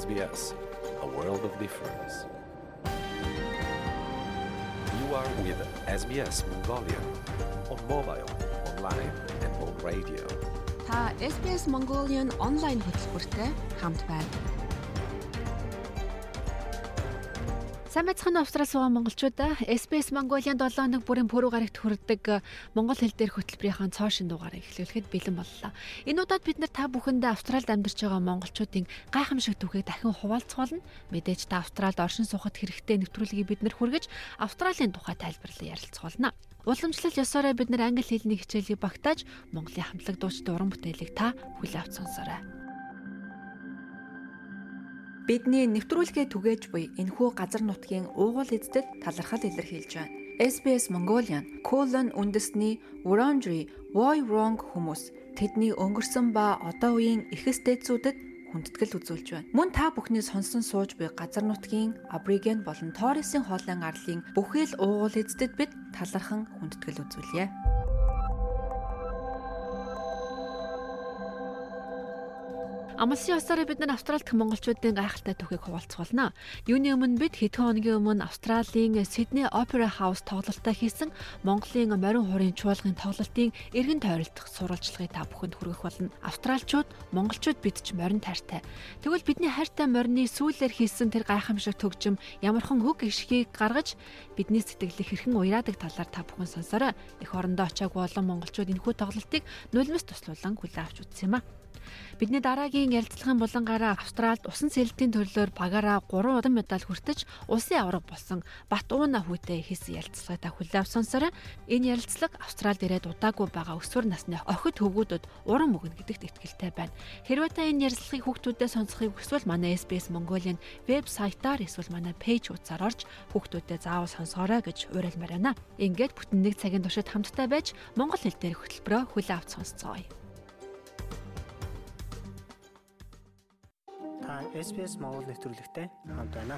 SBS, a world of difference. You are with SBS Mongolia on mobile, online, and on radio. Та SBS Mongolian онлайн хөтөлбөртэй хамт байна. Сайн байцгаана Австрали суугаа монголчуудаа SBS Mongolian 7 хоног бүрийн пүрэв гарагт хүрдэг монгол хэл дээр хөтөлбөрийн цоошин дугаарыг эхлүүлэхэд бэлэн боллоо. Энэ удаад бид нар та бүхэндээ Австралид амьдарч байгаа монголчуудын гайхамшиг түүхийг дахин хуваалцгаална. Мэдээж та Австралид оршин суухад хэрэгтэй нэвтрүүлгийг бид нар хүргэж Австралийн тухай тайлбарлан ярилцгаална. Уламжлал ёсоороо бид нар англи хэлний хичээлийг багтааж Монголын хамтлаг дуучид уран бүтээлийг та хүлээ авч сонсоорой. Бидний нэвтрүүлгээ түгээж буй энэхүү газар нутгийн уугуул эздэд талархал илэрхийлж байна. SBS Mongolian Colon үндэсний Wurundjeri Woi Wurrung хүмүүс тэдний өнгөрсөн ба одоо үеийн эхэс дээдсүүдэд хүндэтгэл үзүүлж байна. Мөн та бүхний сонсон сууж буй газар нутгийн Абориген болон Торресын хоолын арлын бүхэл уугуул эздэд бид талархан хүндэтгэл үзүүлье. Амлсан ёсоор бид нар Австралид монголчуудын гайхалтай түүхийг хуваалцуулна. Юуны өмнө бид хэдхэн хоногийн өмнө Австралийн Sydney Opera House тоглолтоо хийсэн Монголын морин хуурын чуулгын тоглолтын эргэн тойролцох сурвалжлагыг та бүхэнд хүргэх болно. Австралчууд, монголчууд бид ч морин тайртай. Тэгвэл бидний хайртай морины сүүлээр хийсэн тэр гайхамшиг төгжим ямархан хөг ишгийг гаргаж бидний сэтгэлийг хэрхэн уяраадаг талаар та бүхэн сонсорой. Эх орондоо очиагүй олон монголчууд энэхүү тоглолтыг нулимс туслуулан хүлээн авч үзсэн юм а. Бидний дараагийн ярилцлагын булангаараа Австралид усан сэлэлтийн төрлөөр багаараа 3 удаа медаль хүртэж улсын авраг болсон Бат Ууна хүүтэй хийсэн ярилцлагыг та хүлээв сонсороо. Энэ ярилцлага Австралид ирээд удаагүй байгаа өсвөр насны охид хөвгүүдэд уран мөгнө гэдэгт итгэлтэй байна. Хэрвээ та энэ ярилцлагыг хүүхдүүдэд сонсохыг хүсвэл манай SBS Mongolian вебсайтаар эсвэл манай пэйж утсаар орж хүүхдүүдэд заавал сонсоорой гэж уриалмаар байна. Ингээд бүтэн нэг цагийн туршид хамтдаа байж монгол хэл дээрх хөтөлбөрөөр хүлээ авч сонсцгоё. Та SBS Монгол нэвтрүүлэгтэй хамт байна.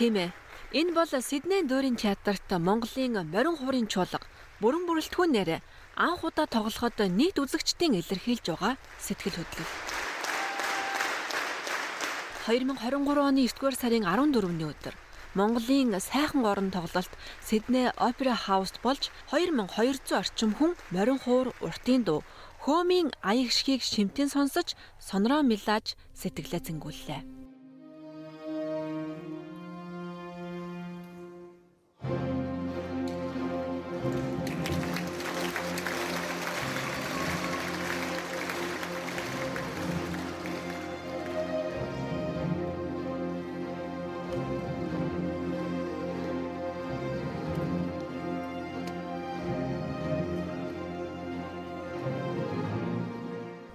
Тийм ээ. Энэ бол Сиднейн дүүрийн театрт Монголын морин хуурын чуулга бүрэн бүрэлдэхүүн нэрэ анх удаа тоглоход нийт үзэгчдийн илэрхийлж байгаа сэтгэл хөдлөл. 2023 оны 9-р сарын 14-ний өдөр Монголын сайхан орон тоглолт Сидней Опера Хауст болж 2200 орчим хүн морин хуур уртын дуу хөөмийн аяг шгийг шимтэн сонсож сонроо мэлааж сэтгэлээ зэнгүүллээ.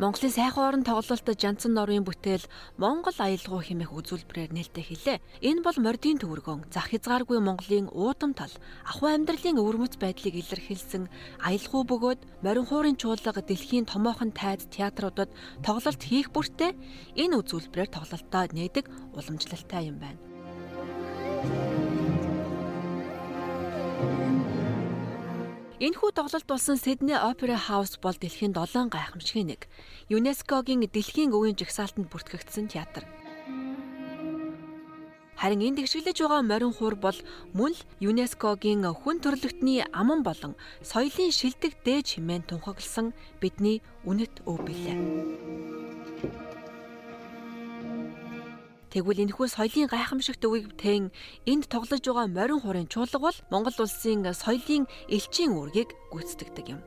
Монголын сайхан орон тоглолт Жанцан норын бүтээл Монгол аялгау хэмээх үзүүлбэрээр нээлттэй хэлээ. Энэ бол мордын төвөргөн, зах хязгааргүй Монголын уудам тал, ахуй амьдралын өвөрмөц байдлыг илэрхийлсэн аялгау бөгөөд морин хуурын чуулга дэлхийн томоохон тайз театруудад тоглолт хийх бүртээ энэ үзүүлбэрээр тоглолтоо нээдэг уламжлалтай юм байна. Энэхүү тоглолт болсон Sydney Opera House бол дэлхийн 7 гайхамшигын нэг. ЮНЕСКОгийн дэлхийн өвийн жагсаалтанд бүртгэгдсэн театр. Харин энд тэгшиглэж байгаа морин хуур бол мөн л ЮНЕСКОгийн хүн төрөлхтний аман болон соёлын шилдэг дээж хэмээн тунхагласан бидний үнэт өв билээ. Тэгвэл энэхүү соёлын гайхамшигт өвийг тэн энд тоглож байгаа морин хуурын чуулга бол Монгол улсын соёлын элчийн үүргийг гүйцэтгэдэг юм.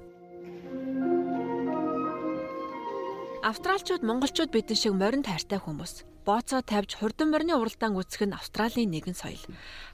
Австралчууд монголчууд бидэн шиг морин тайртай хүмүүс бооцоо тавьж хурдан морины уралдаан үүсгэх нь Австралийн нэгэн соёл.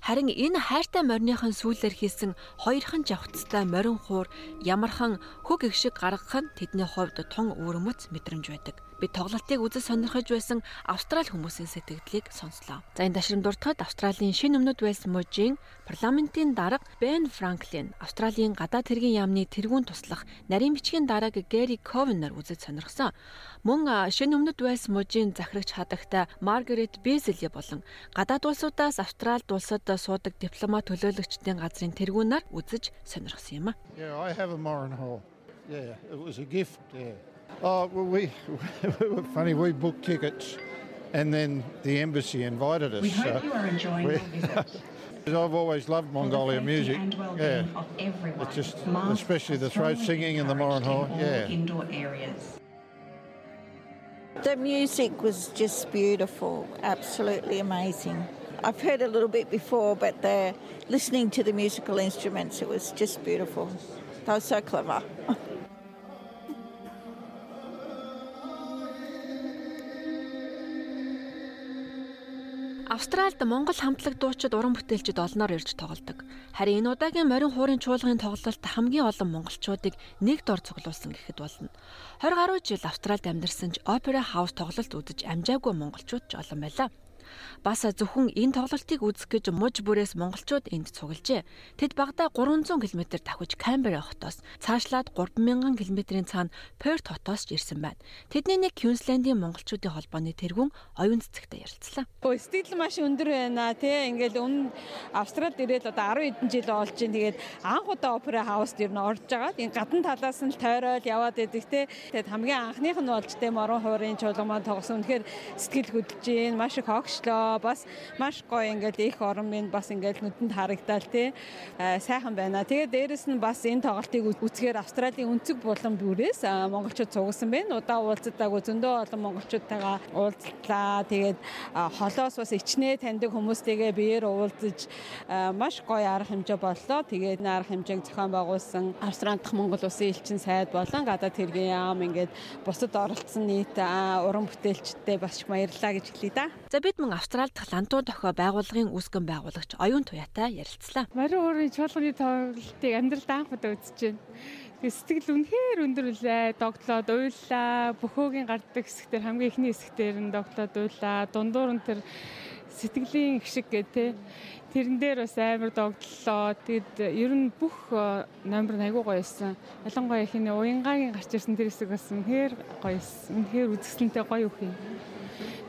Харин энэ хайртай мориныхон сүүлээр хийсэн хоёрхан жавхцтай морин хуур ямархан хөг их шиг гаргах нь тэдний хувьд тун өвөрмөц мэдрэмж байдаг. Би тоглолтыг үзэж сонирхож байсан Австрали хүмүүсийн сэтгэлдлийг сонслоо. За энэ дашрам дуртахад Австралийн шинэ өмнөд Уэльс мужийн парламентын дарга Бен Франклин, Австралийн гадаад хэргийн яамны тэргүүн туслах нарийн бичгийн дарга Гэри Ковенер үзэж сонирхсон. Мөн шинэ өмнөд Уэльс мужийн захирагч хадагтай Маргарет Безели болон гадаад улсуудаас Австралид улсад суудаг дипломат төлөөлөгчдийн газрын тэргүүнээр үзэж сонирхсон юм а. Yeah, I have a Morin Hall. Yeah, it was a gift. Yeah. Oh, well, we, we were funny. We booked tickets, and then the embassy invited us. We hope you are enjoying your visit. I've always loved Mongolia music. Yeah. Yeah, it's just especially the throat singing and the Moranhoi. Yeah. Indoor areas. The music was just beautiful, absolutely amazing. I've heard a little bit before, but the listening to the musical instruments, it was just beautiful. They were so clever. Австральд Монгол хамтлаг дуучид уран бүтээлчид олноор ирж тоглодог. Харин энэ удаагийн морин хуурын чуулганы тоглолтод хамгийн олон монголчуудыг нэг дор цуглуулсан гэхэд болно. 20 гаруй жил Австральд амьдарсан ч Opera House тоглолт үзэж амжаагүй монголчууд ч олон байлаа. Бас зөвхөн энэ тоглолтыг үзэх гэж муж бүрээс монголчууд энд цуглжээ. Тэд багада 300 км давхиж Камбера хотоос цаашлаад 3000 км-ийн цаана Перт хотоос ч ирсэн байна. Тэдний нэг Квинслендийн монголчуудын холбооны тэргүүн оюун цэцэгтэй ярилцлаа. Өө сэтгэл маш өндөр байна тий. Ингээл өмнө Австралид ирээд одоо 10 хэдэн жил болж чинь тэгээд анх удаа опера хауст ер нь орж байгаа. Энэ гадна талаас нь л тойроод яваад идэг тий. Тэгээд хамгийн анхных нь болж тий морон хуурын чуулган маань тогсон. Үнэхээр сэтгэл хөдлөж гин маш их огшлоо. Бас маш гоё ингээд их орон минь бас ингээд нүдэнд харагдаал тий. сайхан байна. Тэгээд дээрэс нь бас энэ тоглолтыг үзэхээр Австралийн өнцөг булан бүрээс монголчууд цугсан байна. Удаа уулздаг зөндөө олон монголчуудтайгаа уулзлаа. Тэгээд холоос бас ичнээ таньдаг хүмүүстэйгээ биеэр уулзаж маш гоё арга хэмжээ боллоо. Тэгээд энэ арга хэмжээг зохион байгуулсан Австрали дахь Монгол Улсын элчин сайд болон гадаад хэргийн яам ингээд бусад оролцсон нийт уран бүтээлчтэй бас их баярлалаа гэж хэлье да. За бид мөн Австрали дахь Лантуу дохио байгууллагын үүсгэн байгуулагч оюун туяатай ярилцлаа. Мари уурын чуулганы тоглолтыг амьдралд анх удаа үзэж байна. Сэтгэл үнэхээр өндөр үлээ. Догтлоод уйллаа. Бөхөөгийн гардаг хэсгээр хамгийн ихний хэсгээр нь догтлоод уйллаа. Дундуур нь тэр сэтгэлийн их шиг гэ тэ тэрэн дээр бас амар догдлоо. Тэгэд ер нь бүх номер нь айгүй гоё байсан. Ялангуяа ихний уянгагийн гарч ирсэн тэр хэсэг бас үнэхээр гоё байсан. Үнэхээр үзэсгэлэнтэй гоё үх юм.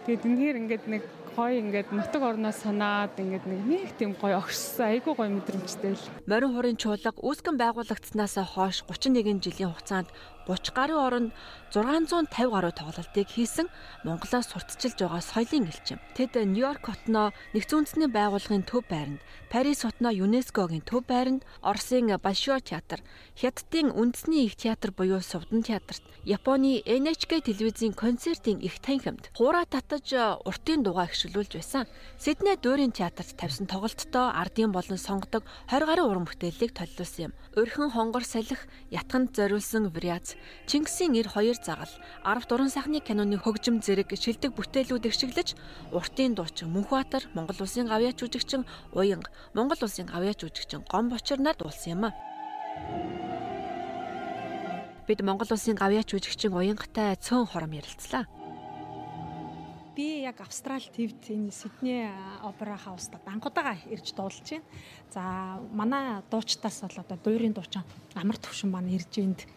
Тэгэд үнэхээр ингээд нэг гоё ингээд нутаг орноос санаад ингээд нэг тийм гоё огшсон айгүй гоё мэдрэмжтэй л. Морин хурын чуулга үүсгэн байгуулагдсанаас хойш 31 жилийн хугацаанд 30 гаруй оронд 650 гаруй тоглолтыг хийсэн Монголоос сурталчилж байгаа соёлын элчим. Тэд Нью-Йорк хотноо нэгдсэн үндэсний байгууллагын төв байранд, Парис хотноо ЮНЕСКОгийн төв байранд, Оросын Большой театр, Хятадын үндэсний их театр буюу Сувдан театрт, Японы NHK телевизийн концертын их танхимд хуура татаж уртын дугаа ихшүүлж байсан. Сидней дуурийн театрт тавьсан тоглолттой ардын болон сонгодог 20 гаруй уран бүтээлийг толиулсан юм. Өрхөн хонгор салхи, ятганд зориулсан вариац, Чингисийн эр хоёр загал, 10 дуран сайхны киноны хөгжим зэрэг шилдэг бүтээлүүд игшиглэж, уртын дуучин Мөнхбаатар, Монгол улсын гавьяач жүжигчин Уянга, Монгол улсын гавьяач жүжигчин Гом Бочор нар дуулсан юм а. Бид Монгол улсын гавьяач жүжигчин Уянгатай цөөн хором ярилцлаа. Би яг Австрали твд энэ Сидней опера хауста анхудаага ирж дуулж байна. За манай дуучтаас бол одоо дуурийн дуучин амар төвшин маань ирж энд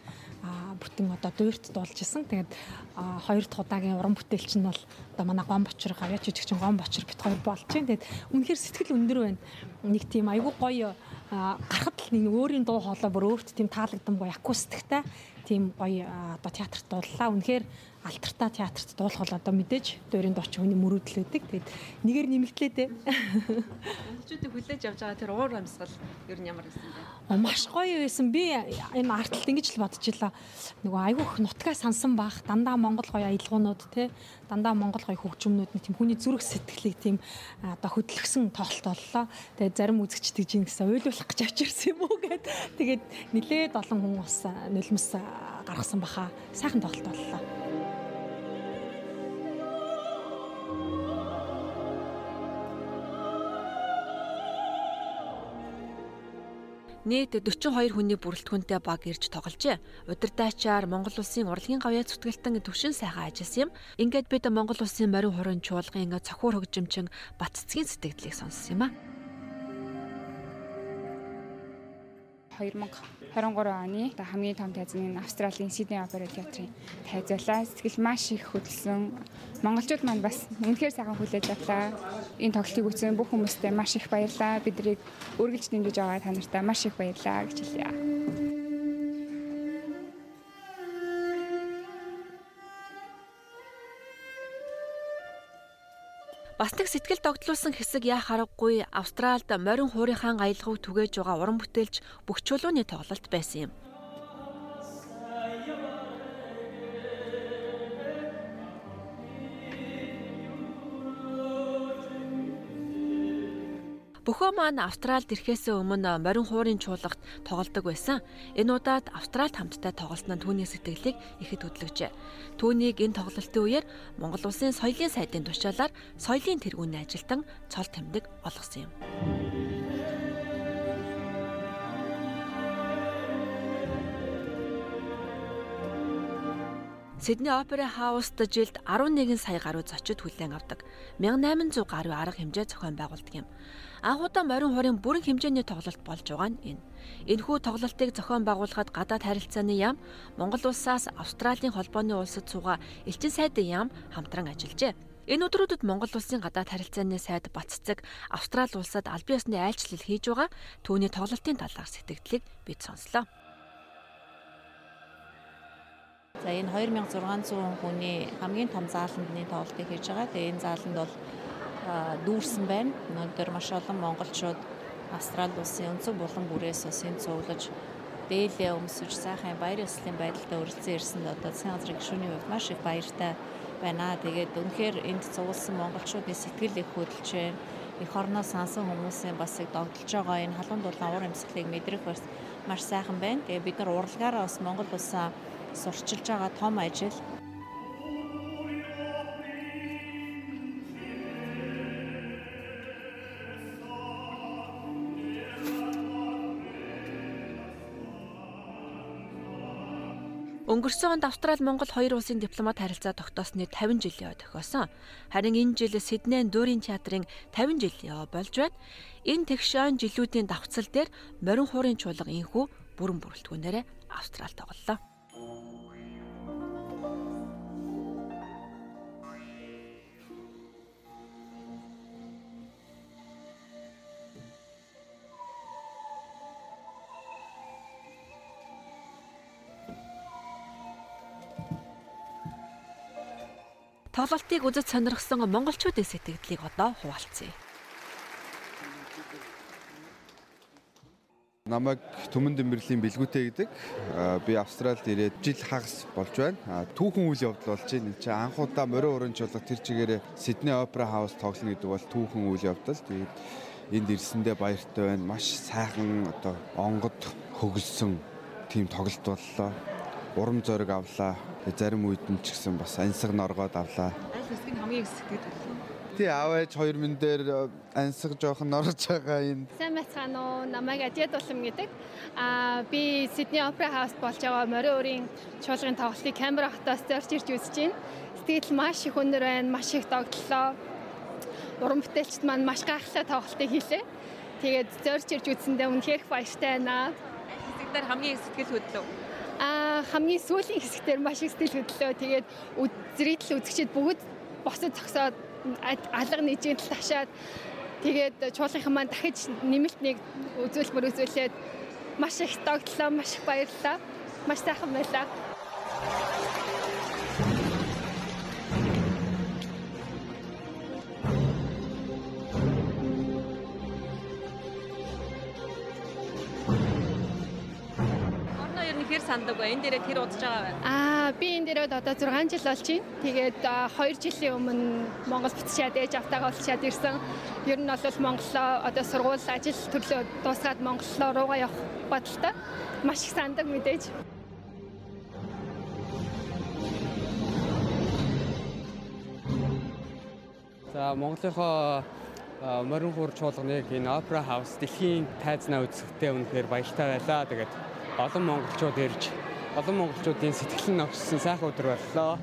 бүтэн одоо дуурьт дуулж исэн. Тэгээд хоёр дахь удаагийн уран бүтээлч нь бол одоо манай гом бочор гавьяач жүжигчин гом бочор бит хоёр болж байна. Тэгээд үнэхээр сэтгэл өндөр байна. Нэг тийм айгүй гоё гарахад л нэг өөрийн дуу хоолой бүр өөрт тийм таалагдсан гоё акустиктай тийм гоё одоо театрт дууллаа. Үнэхээр алтартаа театрт дуулах бол одоо мэдээж дуурийн дууч хүний мөрөөдөл өгдөг. Тэгээд нэгээр нэмэгдлээ дээ. Монголчуудыг хүлээж авч байгаа тэр уур амьсгал ер нь ямар байсан бэ? Маш гоё байсан. Би энэ артталт ингэж л бодчихлоо. Нөгөө айгүйх нутгаа сансан бах дандаа Монгол гоё аялгуунууд те дандаа Монгол гоё хөгжмнүүд нэг тийм хүний зүрх сэтгэлийг тийм одоо хөдөлгсөн тоглолт боллоо. Тэгээд зарим үзэгчд гэж юм гэсэн уйлуулах гэж авчирсан юм уу гэд. Тэгээд нилээд олон хүн ус нулимс гаргасан баха. Сайхан тоглолт боллоо. Нийт 42 хүний бүрэлдэхүүнтэй баг ирж тогложээ. Удирдаачаар Монгол улсын урлагийн гавьяа зүтгэлтэн төвшин сайхан ажилласан юм. Ингээд бид Монгол улсын морин хурын чуулгын цохиур хөгжимчин Батцгийн сэтгэлдлийг сонссон юм а. 2023 оны хамгийн том тайзны Австралийн Сидней Опера театрын тайзлаа. Сэтгэл маш их хөдөлсөн. Монголчууд маань бас үнэхээр сайхан хүлээж авлаа. Энэ тоглолтыг үзсэн бүх хүмүүстээ маш их баярлалаа. Биднийг үргэлж дэмжиж байгаа та нартай маш их баярлалаа гэж хэлье. Бас нэг сэтгэл догтлуулсан хэсэг яах аргагүй Австралид морин хуурийнхаа аялгыг түгээж байгаа уран бүтээлч бүх чулууны тоглолт байсан юм. Бөхөө маань Австралид ирэхээс өмнө морин хуурын чуулгад тоглодог байсан. Энэ удаад Австралид хамтдаа тоглосон нь түүний сэтгэлийг ихэд хөдлөжээ. Түүнийг энэ тоглолтын үеэр Монгол улсын соёлын сайдын тушаалаар соёлын тэргүүний ажилтан цол тэмдэг олгосон юм. Сидней Опера Хауст жилд 11 сая гаруй зочид хүлээн авдаг. 1800 гаруй арга хэмжээ зохион байгуулдаг юм. Анхудаа морин хуурын бүрэн хэмжээний тоглолт болж байгаа нь энэ. Энэхүү тоглолтыг зохион байгуулахад гадаад харилцааны яам, Монгол улсаас Австралийн холбооны улсад суугаа элчин сайдын яам хамтран ажиллажээ. Энэ өдрүүдэд Монгол улсын гадаад харилцааны сайд Баццэг Австрали улсад албан ёсны айлчлал хийж байгаа түүний тоглолтын талаар сэтгэлдлийг бид сонслоо. За энэ 2600 хүний хамгийн том зааландны тоглолтыг хийж байгаа. Тэгээ энэ зааланд бол дүүрсэн байна. Өнөөдөр маш олон монголчууд Австрали улсын өнцөг булан бүрээс бас энэ цуглаж дээлээ өмсөж сайхан баяр ёслолын байдалтай өрөлцөн ирсэнд одоо засгийн газрын гишүүний хувьд маш их баяртай байна. Тэгээд үнэхээр энд цугласан монголчуудын сэтгэл их хөдөлж байна. Эх орноо сансан хүмүүсийн бас их догдолж байгаа энэ халуун дулаан уур амьсгалыг мэдрэх бас маш сайхан байна. Тэгээд бид нар урлагаараа бас Монгол улсаа сурчилж байгаа том ажил Өнгөрсөн онд Австрали Монгол хоёр улсын дипломат харилцаа тогтоосны 50 жилийн тохиосон. Харин энэ жил Сиднейн Дүүрийн театрын 50 жилийн болж байна. Энэ тэгшэн жилүүдийн давхцал дээр морин хуурын чуулга инхүү бүрэн бүрэлдэхүүнээрээ Австрал тоглолоо. Тоглолтыг үзэж сонирхсон монголчуудын сэтгэлдлийг одоо хуваалцъя. Намайг Түмэн Дэмбэрлийн бэлгүүтэй гэдэг. Би Австралид ирээд жил хагас болж байна. Түүхэн үйл явдал болж байна. Энд чинь анх удаа морин уран чуулга тэр чигээрээ Сидней Опера Хаус тоглоно гэдэг бол түүхэн үйл явдал. Тэгээд энд ирсэндээ баяртай байна. Маш сайхан одоо онгод хөгөлсөн тийм тоглолт боллоо урам зориг авлаа. Зарим үед нь ч гэсэн бас ансаг норгоод авлаа. Аль хэсэг нь хамгийн их сэтгэл хөдлөв? Тий аав ээж хоёр минь дээр э, ансаг жоохон норж байгаа энэ. Сайн байцгаана уу? Намайг Адиад улам гэдэг. Аа би Сидней Опера Хаус болж байгаа морин өрийн чуулгын тоглолтыг Камбера хотоос зорж ирж үзэж байна. Сэтгэл маш их өндөр байна, маш их догтлоо. Уран бүтээлчд маань маш гайхалтай тоглолтыг хийлээ. Тэгээд зорж ирж үзсэндээ үнэхээр баяртай байна. Хэсэг дээр хамгийн их сэтгэл хөдлөв хамгийн сүүлийн хэсгээр маш их сэтгэл хөдлөө. Тэгээд зрители үзэгчид бүгд босод зогсоод алга нийжийн тал ташаад тэгээд чуулгынхан маань дахиж нэмэлт нэг үзүүлбэр үзүүлээд маш их догтлоо, маш их баярлалаа. Маш сайхан байлаа. Санддаг вэ? Энэ дээрээ тэр удаж байгаа байна. Аа, би энэ дээрээ одоо 6 жил болж байна. Тэгээд 2 жилийн өмнө Монгол бүтчиад ээж автагаа олчаад ирсэн. Ер нь бол Монголоо одоо сургууль ажил төрлөө дуусгаад Монголоо руугаа явах бодолтой. Маш их сандаг мэдээж. За Монголынхоо морин хуур чуулганыг энэ Opera House дэлхийн тайзнаа үзэхдээ үнэхээр баяртай байлаа. Тэгээд олон монголчууд ирж олон монголчуудын сэтгэл нь өгсөн сайхан өдөр боллоо.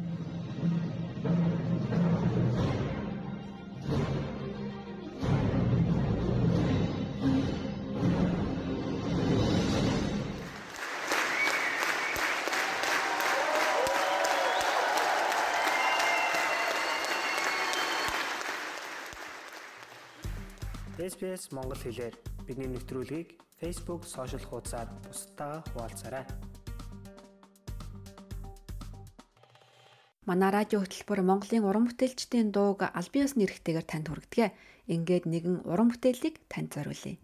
SPS Монгол хэлээр бидний нэвтрүүлгийг Facebook сошиал хуудасаар бусдаа хуваалцаарай. Манай радио хөтөлбөр Монголын уран бүтээлчдийн дууг аль биесны эрхтэйгээр танд хүргэдэг. Ингээд нэгэн уран бүтээлийг танд зориулъя.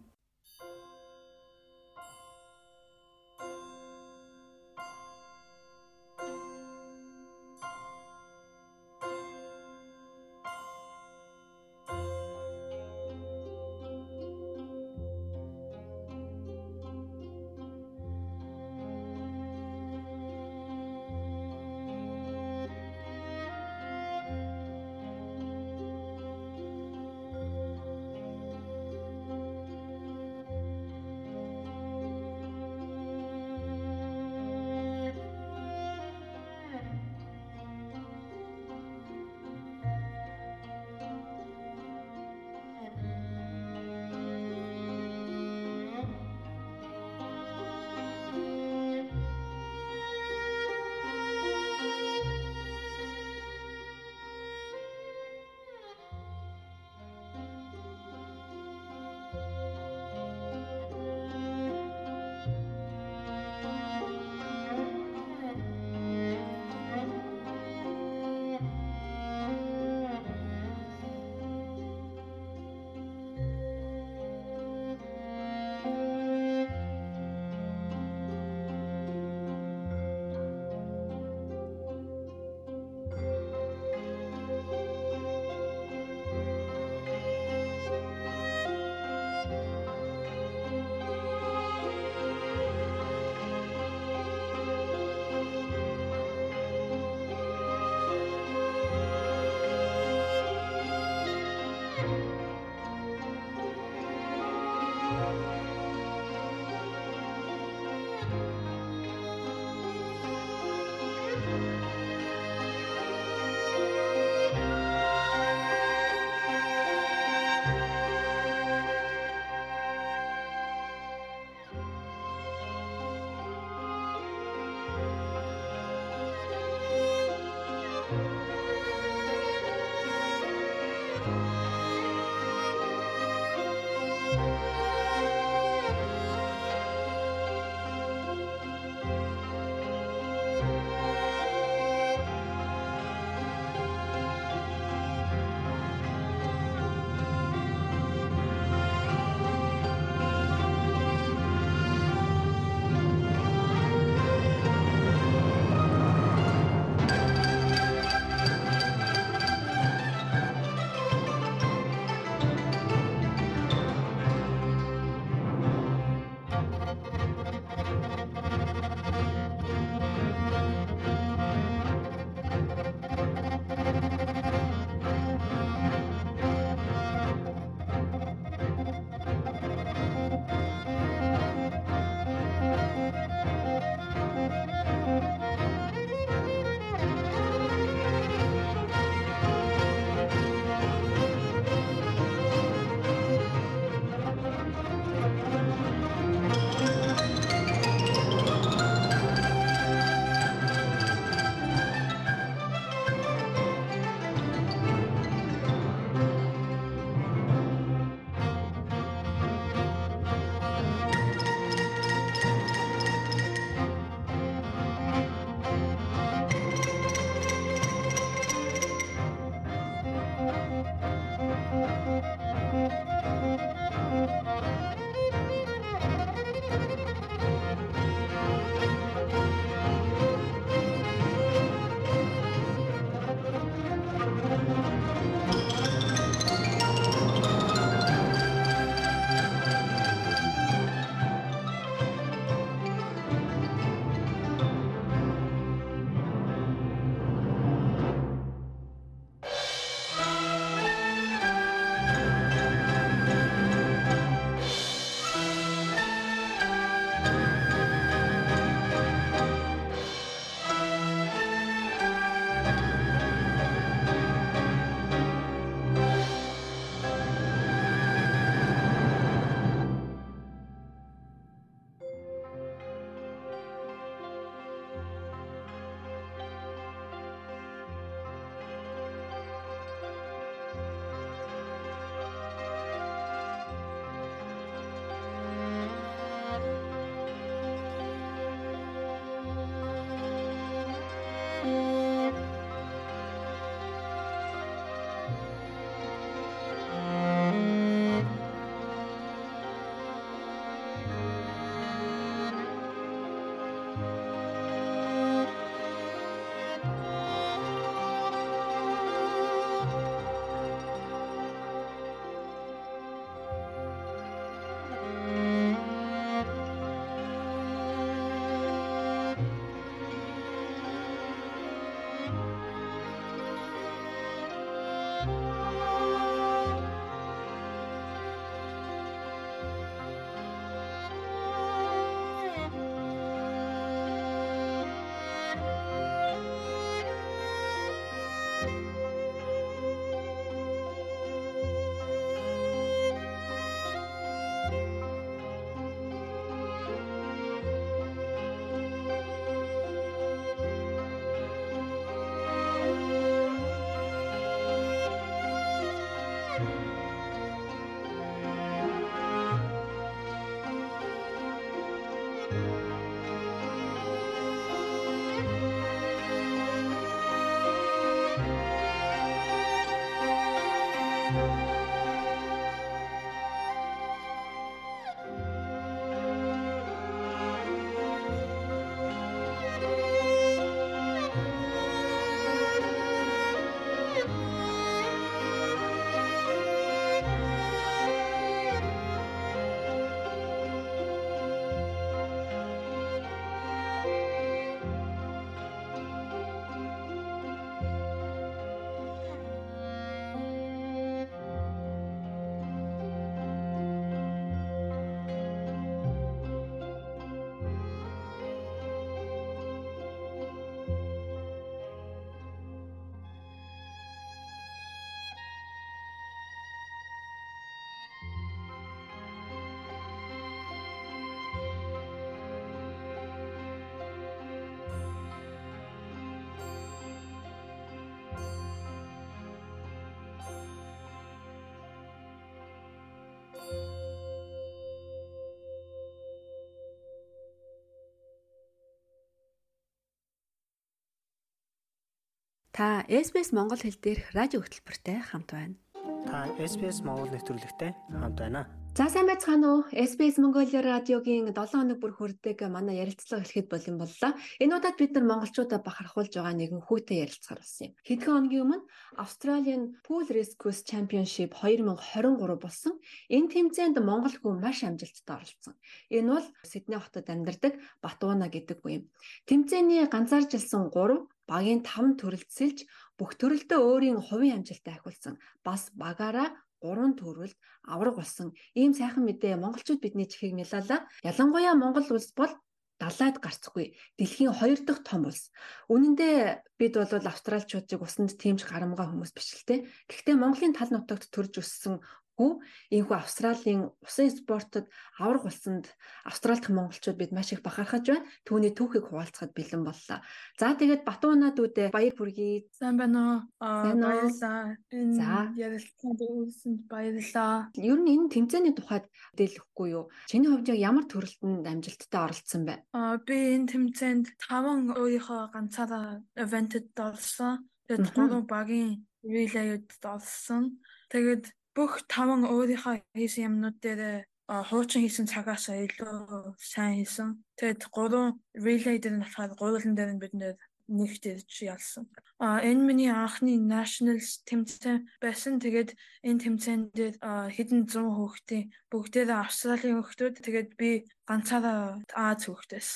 Та SBS Монгол хэл дээрх радио хөтөлбөртэй хамт байна. Та SBS Монгол нэвтрүүлэгтэй хамт байна. За сайн байцгаана уу? SBS Mongolia радиогийн 7 хоног бүр хүрдэг манай ярилцлага эхлэхэд болон боллоо. Энэ удаад бид нар монголчуудаа бахархуулж байгаа нэгэн хүүтэй ярилцахаар болсон юм. Хэдхэн хоногийн өмнө Australian Pool Rescue Championship 2023 болсон. Энэ тэмцээнд монгол хүн маш амжилттай оролцсон. Энэ бол Сидней хотод амьдардаг Батууна гэдэг үе юм. Тэмцээний ганцааржилсан 3 багийн 5 төрөлд сэлж бүх төрөлдөө өөрийн хувийн амжилтаа ахиулсан. Бас багаараа 3 төрөлд авраг болсон. Ийм сайхан мэдээ монголчууд бидний чихийг нялаалаа. Ялангуяа Монгол улс бол далайд гарцгүй дэлхийн хоёр дахь том улс. Үнэн дээр бид бол австралчуудыг усанд тэмж гарамгаа хүмүүс биш л те. Гэхдээ Монголын тал нутагт төрж өссөн хүү энэхүү Австралийн усан спортод авраг болсонд Австралидх монголчууд бид маш их бахархаж байна. Түүний түүхийг хуваалцахад бэлэн боллоо. За тэгээд Батуунаад үдэ баяр хүргэе. Сайн байна уу? Аа баярлалаа. Энэ ярилцлаганд үүсэнд баярлалаа. Ер нь энэ тэмцээний тухайд дэлгэхгүй юу? Чиний хувьд ямар төрөлтөнд амжилттай оролцсон бэ? Аа би энэ тэмцээнд 5 өөрийнхөө ганцаараа ивентэд орсон. Тэгээд 3 багийн релейд орсон. Тэгээд бүх таван өөрийнхөө хийсэн юмнууд дээр хуучин хийсэн цагаас илүү сайн хийсэн. Тэгээд гурван relay дээр нь болохоор гурван дээр нь бид нэр нэгт ирж ялсан. А энэ миний анхны nationals тэмцээн байсан. Тэгээд энэ тэмцээнд хэдэн зуун хүүхдийн бүгдээрээ Австралийн хүүхдүүд тэгээд би ганцаараа Аз хүүхдээс.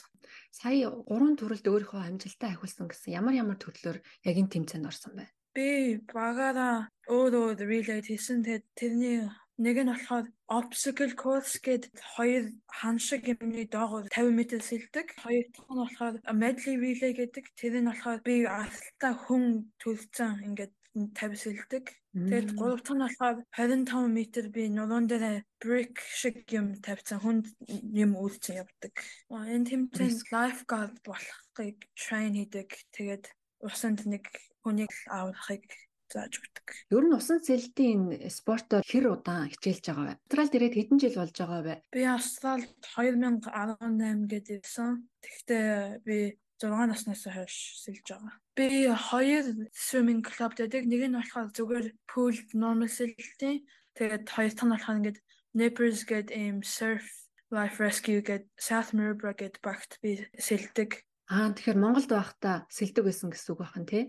Сая гурван төрөлд өөрийнхөө амжилтаа ахиулсан гэсэн ямар ямар төрлөөр яг энэ тэмцээнд орсон бэ? Би багаараа өөрөө relay хийсэн. Тэрний нэг нь болохоор obstacle course гэдэг хоёр хан шиг юмны доогоор 50 м сэлдэг. Хоёр дахь нь болохоор medley relay гэдэг. Тэр нь болохоор би алтаа хүн төлцөн ингээд 50 сэлдэг. Тэгээд гурав дахь нь болохоор 25 м би нуруунд дээр brick шиг юм тавьсан хүнд юм үйлцэн явдаг. Энэ тэмцээнд lifeguard болохыг train хийдэг. Тэгээд усанд нэг хүнийг аврахыг зааж өгдөг. Ер нь усан цэлтийн спортоор хэр удаан хичээлж байгаа вэ? Австралид ирээд хэдэн жил болж байгаа вэ? Би Австралид 2018 гээд ирсэн. Тэгвэл би 6 наснаас хойш сэлж байгаа. Би хоёр swimming club дэдэг. Нэг нь болохоор зүгээр pool normal сэлтийн. Тэгээд хоёр дахь нь болохоор ингээд Nippers гэдэг ийм surf life rescue гэдэг South Mirrabel гэдэг багт би сэлдэг. Аа тэгэхээр Монголд байхдаа сэлдэг байсан гэсэн үг байна тий.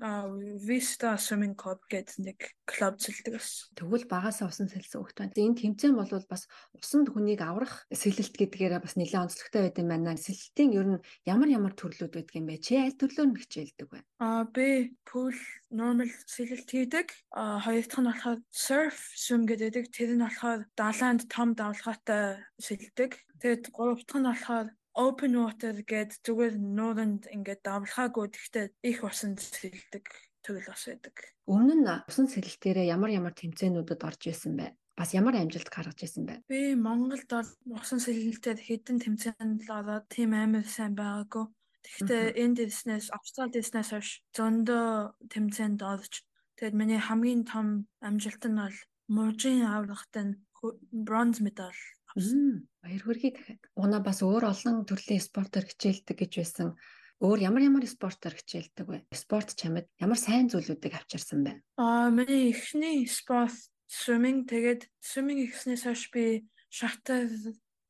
Аа Vista Swimming Club гэдэг нэг клуб сэлдэг байсан. Тэгвэл багасаа усан сэлсэн хөлт байна. Энэ тэмцээн бол бас усанд хүнийг аврах сэлэлт гэдгээрээ бас нэлээд онцлогтой байд юм байна. Сэлэлтийн ер нь ямар ямар төрлүүд байдаг юм бэ? Чи аль төрлөөр нь хичээлдэг вэ? Аа би pool normal сэлэлт хийдэг. Аа хоёр дахь нь болохоор surf swim гэдэг. Тэр нь болохоор далайнд том давлгаатай сэлдэг. Тэгээд гурав дахь нь болохоор open water гээд зүгээр нууранд ингээд давлахаагүй гэхдээ их усанд сэлдэг төрөл бас байдаг. Өмнө нь усан сэлэлтээрээ ямар ямар тэмцээнүүдэд орж исэн бэ? Бас ямар амжилт гаргаж исэн бэ? Би Монголд усан сэлэлтээр хэдэн тэмцээнд л ороод тийм амар сайн байгаагүй. Тэгэхдээ энэ дэснээс Австрали дэснээс хойш зөндөө тэмцээнд орж тэгээд миний хамгийн том амжилт нь бол мужийн аврагт нь бронз медаль Баяр хүргэе дахиад. Уна бас өөр олон төрлийн спортоор хичээлдэг гэж байсан. Өөр ямар ямар спортоор хичээлдэг вэ? Спорт чамд ямар сайн зүйлүүдийг авчирсан бэ? Аа, миний эхний спорт swimming тэгээд swimming ихснээс хойш би шатар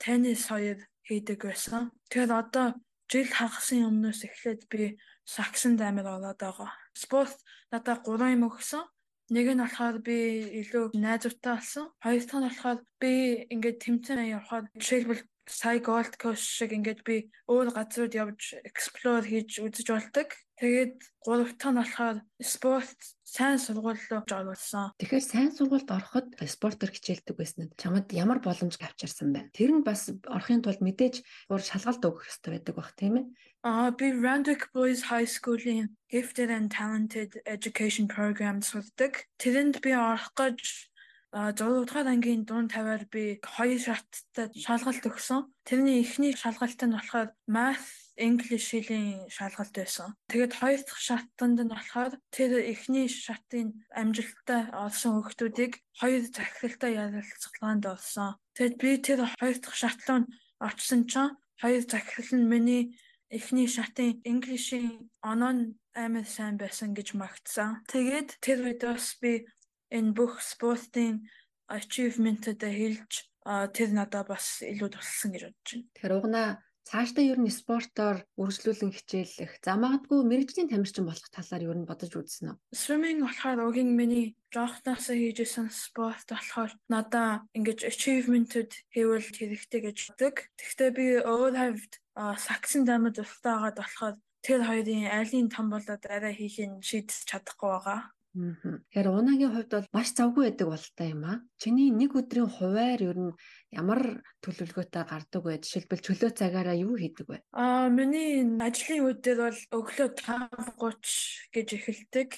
теннис хоёр хийдэг байсан. Тэгэхээр одоо жил хагасан өмнөөс эхлээд би саксанд амар ороод байгаа. Спорт надад 3 юм өгсөн. Нэг нь болохоор би илүү найзуудтай болсон. Хоёр дахь нь болохоор би ингээд тэмцээн явахад жишээлбэл сая Gold Coast шиг ингээд би өөр газрууд явж explore хийж үзэж болдог. Тэгээд гурав дахь нь болохоор спорт сайн сургууль руу оруулсан. Тэгэхээр сайн сургуульд ороход спортоор хичээлдэг байсан нь чамд ямар боломж авчирсан бэ? Тэр нь бас орохын тулд мэдээж гур шалгалт өгөх хэрэгтэй байдаг бах тийм ээ. Аа би Randwick Boys High School-ийн Gifted and Talented Education Program сурдаг. Тэрэнд би орох гэж 6 дугаар ангийн дунд тавиар би хоёр шаттай шалгалт өгсөн. Тэрний эхний шалгалт нь болохоор Math English хэлийн шалгалт байсан. Тэгээд хоёр дахь шатанд нь болохоор тэр эхний шатын амжилттай олсон хүүхдүүдийг хоёр захиралтай ярилцлаганд орсон. Тэгэд би тэр хоёр дахь шат руу очсон чинь хоёр захирал нь миний эхний шатын English-ийн оноо нь амар сайн байсан гэж магтсан. Тэгээд тэр үед бас би энэ бүх спортын achievement-тэй хэлж тэр надад бас илүү тусалсан гэж бодож байна. Тэгэхээр угнаа цаашдаа ер нь спортоор үргэлжлүүлэн хичээлэх, за магадгүй мэрэгжлийн тамирчин болох талаар ер нь бодож үзсэн үү? Swimming болохоор угийн миний жоохносоо хийжсэн спорт болохоор надаа ингэж achievement-д хийвэл хэрэгтэй гэж боддог. Гэхдээ би өөр хавьд саксын дамд устаагаад болохоор тэр хоёрын айлын том болоод арай хийхин шийдэж чадахгүй байгаа. Тэгэхээр унагийн хувьд бол маш завгүй байдаг болтой юм аа. Чиний нэг өдрийн хуваар ер нь ямар төлөвлөгөөтэй гардаг вэ? Жишээлбэл чөлөө цагаараа юу хийдэг вэ? Аа, миний ажлын үедэр бол өглөө 5:30 гэж эхэлдэг.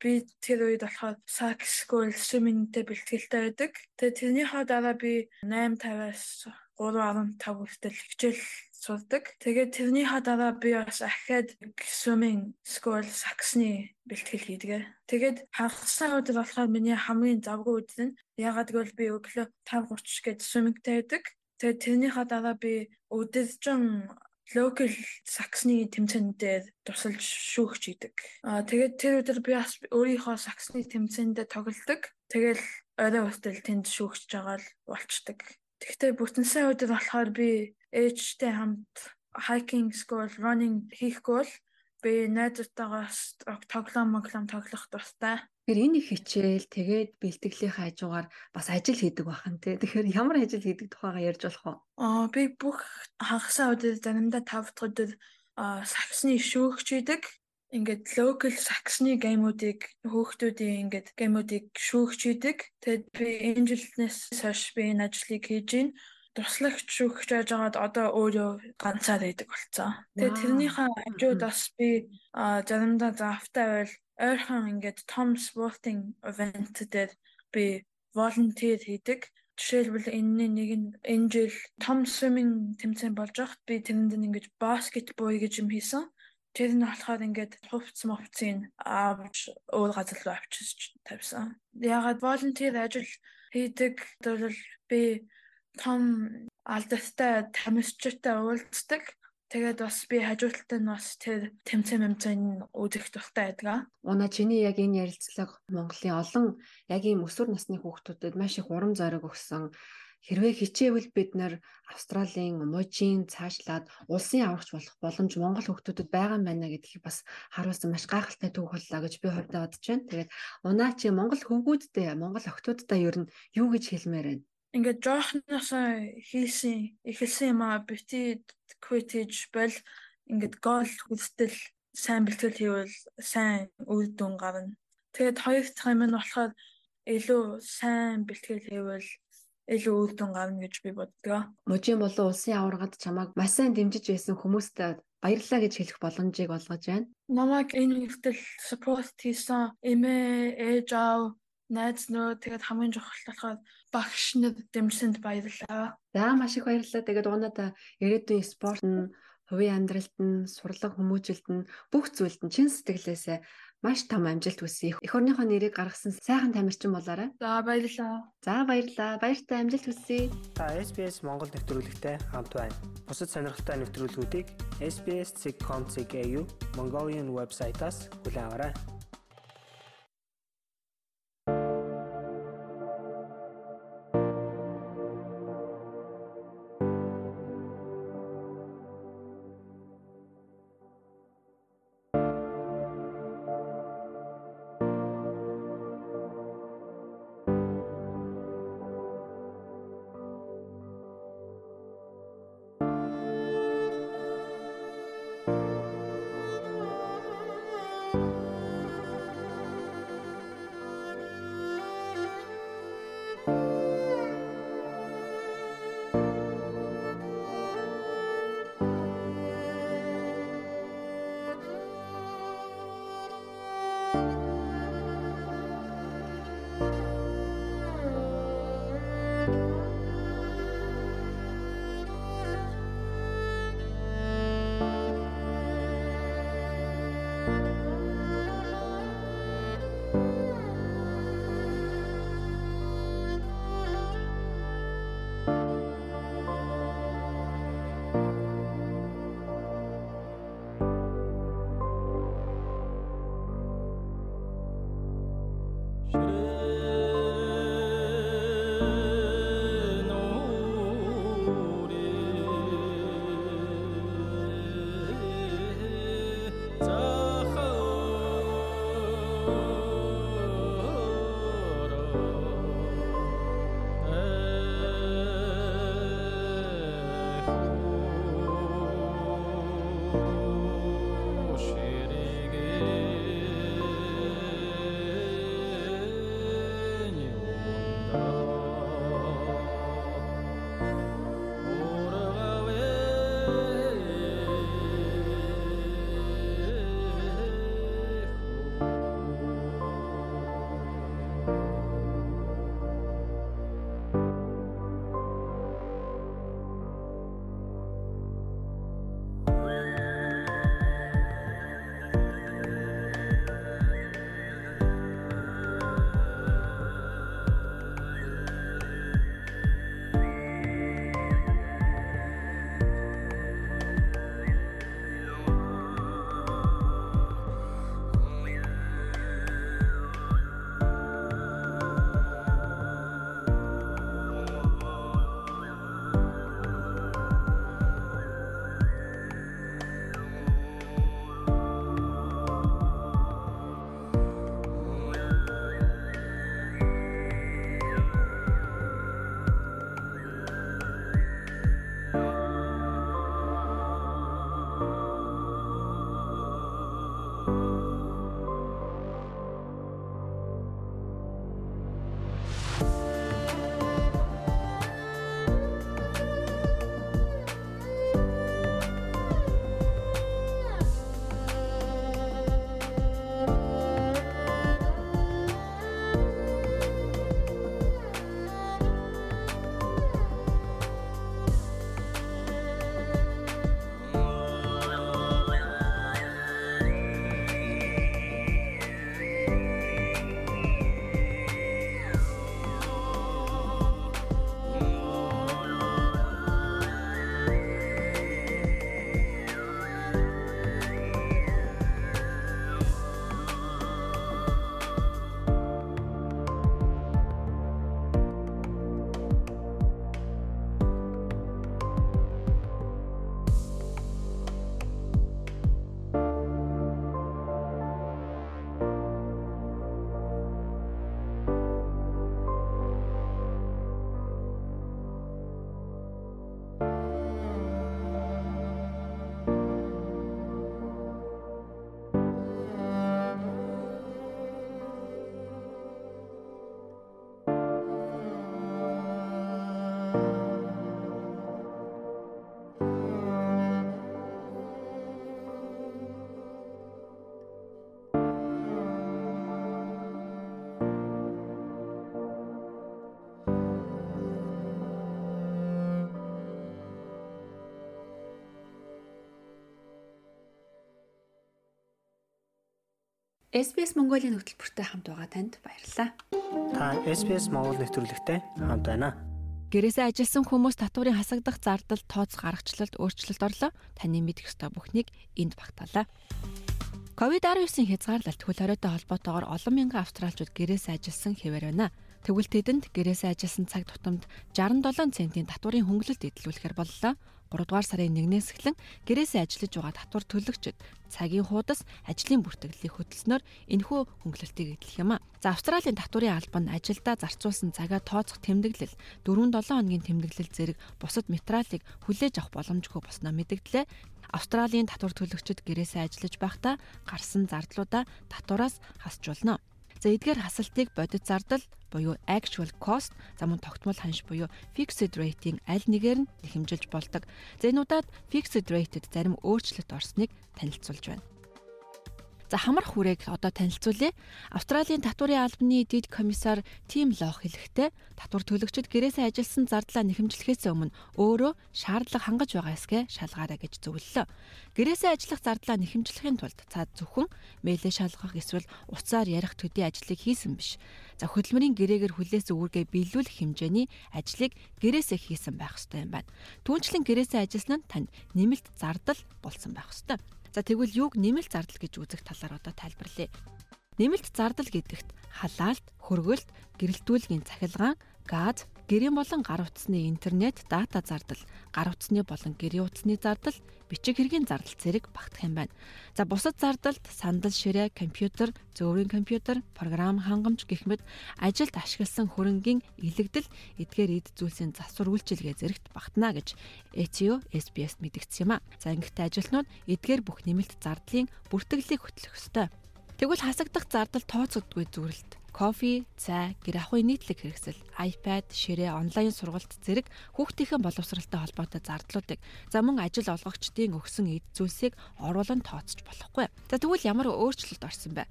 Би тэр үед болохоор school swimming-тэй бэлтгэлтэй байдаг. Тэгээ тэрнийхээ дараа би 8:50-аас 3.15 хүртэл хичээл сурдаг. Тэгээд тэрнийхээ дараа би бас ахаад swimming school саксны бэлтгэл хийдэг. Тэгээд хагасаа өдөр болохоор миний хамгийн завгүй өдөр нь ягаад гэвэл би өглөө 5:30 гээд swimmingтэй байдаг. Тэгээд тэрнийхээ дараа би өдөржин локал саксны тэмцээн дээр тусалж шүүгч идэг. Аа тэгээд тэр өдөр би бас өөрийнхөө саксны тэмцээндээ тоглодог. Тэгэл орой хүртэл тэнд шүүгч байгаа л болчдөг. Тэгвэл бүтэн сайн өдөр болохоор би ээжтэй хамт hiking school running хийхгүй бол би найзтайгаас тоглоом моглоом тоглох дуртай. Тэгэхээр энэ их хичээл тэгээд бэлтгэлийн хажуугаар бас ажил хийдэг бахан тий. Тэгэхээр ямар ажил хийдэг тухайгаа ярьж болох уу? Аа би бүх хагасаа өдөр заримдаа 5 дахь өдөр саксны шүүгч хийдэг. Ингээд local саксны геймүүдийг хөөхтүүдийн ингээд геймүүдийг шүүгч хийдэг. Тэгэд би энэ жилнээс хойш би энэ ажлыг хийж байна туслагч шүүгч байж байгаад одоо өөрөө ганцаар байдаг болцсон. Тэгээ тэрнийхээ хажууд бас би заримдаа заавтай байвал ойрхон ингээд том спортинг event дээр би volunteer хийдэг. Жишээлбэл энэний нэг нь энэ жил том swimming тэмцээн болж байхад би тэрэнд ингээд баскетбол гэж юм хийсэн. Тэр нь болохоор ингээд хувцс мовцын авч өөр газар руу авчиж тавьсан. Ягаад volunteer ажил хийдэг бол би том алдарттай тамирчтай уулздаг. Тэгээд бас би хажууталтай нь бас тэр тэмцээн мэмцэн үзэх дуртай байдаг. Уна чиний яг энэ ярилцлага Монголын олон яг ийм өсвөр насны хүүхдүүдэд маш их урам зориг өгсөн. Хэрвээ хичээвэл бид нэр Австралийн мужийн цаашлаад улсын аврагч болох боломж Монгол хүүхдүүдэд байгаа юм байна гэдгийг бас харуулсан маш гайхалтай түүх боллоо гэж би хувьдаа бодож байна. Тэгээд унаа чи Монгол хөвгүүдтэй, Монгол охтуудтай ер нь юу гэж хэлмээр байна? ингээд жоохносоо хийсэн эхэлсэн юм аа бити quittage бол ингээд гол хүстэл сайн бэлтгэл хийвэл сайн үр дүн гарна. Тэгээд хоёр дахь юм нь болохоор илүү сайн бэлтгэл хийвэл илүү үр дүн гарна гэж би боддог. Мужийн болон улсын аваргад чамайг маш сайн дэмжиж байсан хүмүүст баярлалаа гэж хэлэх боломжийг олгож байна. Намайг энэ хүртэл support хийсэн эмээ, ээж аав найз нөө тэгээд хамгийн чухал болохоор багш нар дэмжсэнд баярлалаа. За маш их баярлалаа. Тэгээд уунада ирээдүйн спорт нь хувийн амьдралд нь сурлаг хүмүүжилт нь бүх зүйлд нь чин сэтгэлээсээ Маш том амжилт хүсье. Эх орныхоо нэрийг гаргасан сайхан тамирчин болоорой. За баярлалаа. За баярлалаа. Баяртай амжилт хүсье. Та SBS Монгол нэвтрүүлэгтэй хамт байна. Бусад сонирхолтой нэвтрүүлгүүдийг SBS.com.cg Mongolian вебсайтаас хүлээн SBS Mongolia хөтөлбөртэй хамт байгаа танд баярлалаа. Та SBS Монгол нэвтрүүлэгтэй хамт байна. Гэрээсээ ажилласан хүмүүс татварын хасагдах зардал тооцох аргачлалд өөрчлөлт орлоо. Таны мэдэх ёстой бүхнийг энд багтаалаа. COVID-19 хязгаарлалт хөл хориотой холбоотойгоор олон мянган австралчууд гэрээсээ ажилласан хэвээр байна. Тэгвэл тэдэнд гэрээсээ ажилласан цаг тутамд 67 центийн татварын хөнгөлөлт эдлүүлэхээр боллоо. 3 дугаар сарын 1-ээс эхлэн гэрээсээ ажиллаж байгаа татвар төлөгчид цагийн хуудас ажлын бүртгэлийг хөтөлснөөр энэхүү хөнгөлөлтийг эдлэх юм а. За Австралийн татварын албан ажилдаа зарцуулсан цагаа тооцох тэмдэглэл 4-7 хоногийн тэмдэглэл зэрэг бусад материалыг хүлээж авах боломжгүй босноо мэдгдлээ. Австралийн татвар төлөгчид гэрээсээ ажиллаж байхдаа гарсан зардлуудаа татвараас хасч болно. За эдгээр хасалтыг бодит зардал буюу actual cost за мөн тогтмол ханш буюу fixed rate-ийн аль нэгээр нь нэхэмжилж болдог. За энэ удаад fixed rate-д зарим өөрчлөлт орсныг танилцуулж байна. За хамар хүрээг одоо танилцуулъя. Австралийн татварын албаны дэд комиссар Тим Лох хэлэхдээ татвар төлөгчид гэрээсээ ажилласан зардлаа нэхэмжлэхээс өмнө өөрөө шаардлага хангаж байгаа эсгээ шалгаарай гэж зөвлөлөө. Гэрээсээ ажиллах зардлаа нэхэмжлэхийн тулд цаад зөвхөн мэйлээ шалгах эсвэл уцаар ярих төдий ажлыг хийсэн биш. За хөдөлмөрийн гэрээгээр хүлээс үүргээ биелүүлэх хэмжээний ажлыг гэрээсээ хийсэн байх ёстой юм байна. Түүнчлэн гэрээсээ ажилласан нь танд нэмэлт зардал болсон байх ёстой. За тэгвэл юуг нэмэлт зардал гэж үзэх талаар одоо тайлбарлая. Нэмэлт зардал гэдэгт халаалт, хөргөлт, гэрэлтүүлгийн цахилгаан, газ, гэрийн болон гар утасны интернет, дата зардал, гар утасны болон гэрийн утасны зардал, бичиг хэргийн зардал зэрэг багтах юм байна. За бусад зардалд сандал ширээ, компьютер, зөөврийн компьютер, програм хангамж гэх мэт ажилд ашигласан хөрөнгийн илэгдэл эдгээр эд зүйлсийн засвар үйлчилгээ зэрэгт багтана гэж ETO SBS мэдгдсэн юм а. За ингэхдээ ажилтнууд эдгээр бүх нэмэлт зардлын бүртгэлийг хөтлөх ёстой. Тэгвэл хасагдах зардал тооцогдгүй зүрэлт кофе, цай, гэр ахуйн нийтлэг хэрэгсэл, iPad, ширээ, онлайн сургалт зэрэг хүүхдийнхээ боловсралтай холбоотой зардлуудыг за мөн ажил олгогчдын өгсөн эд зүйлсийг оруулан тооцож болохгүй. За тэгвэл ямар өөрчлөлт орсон бэ?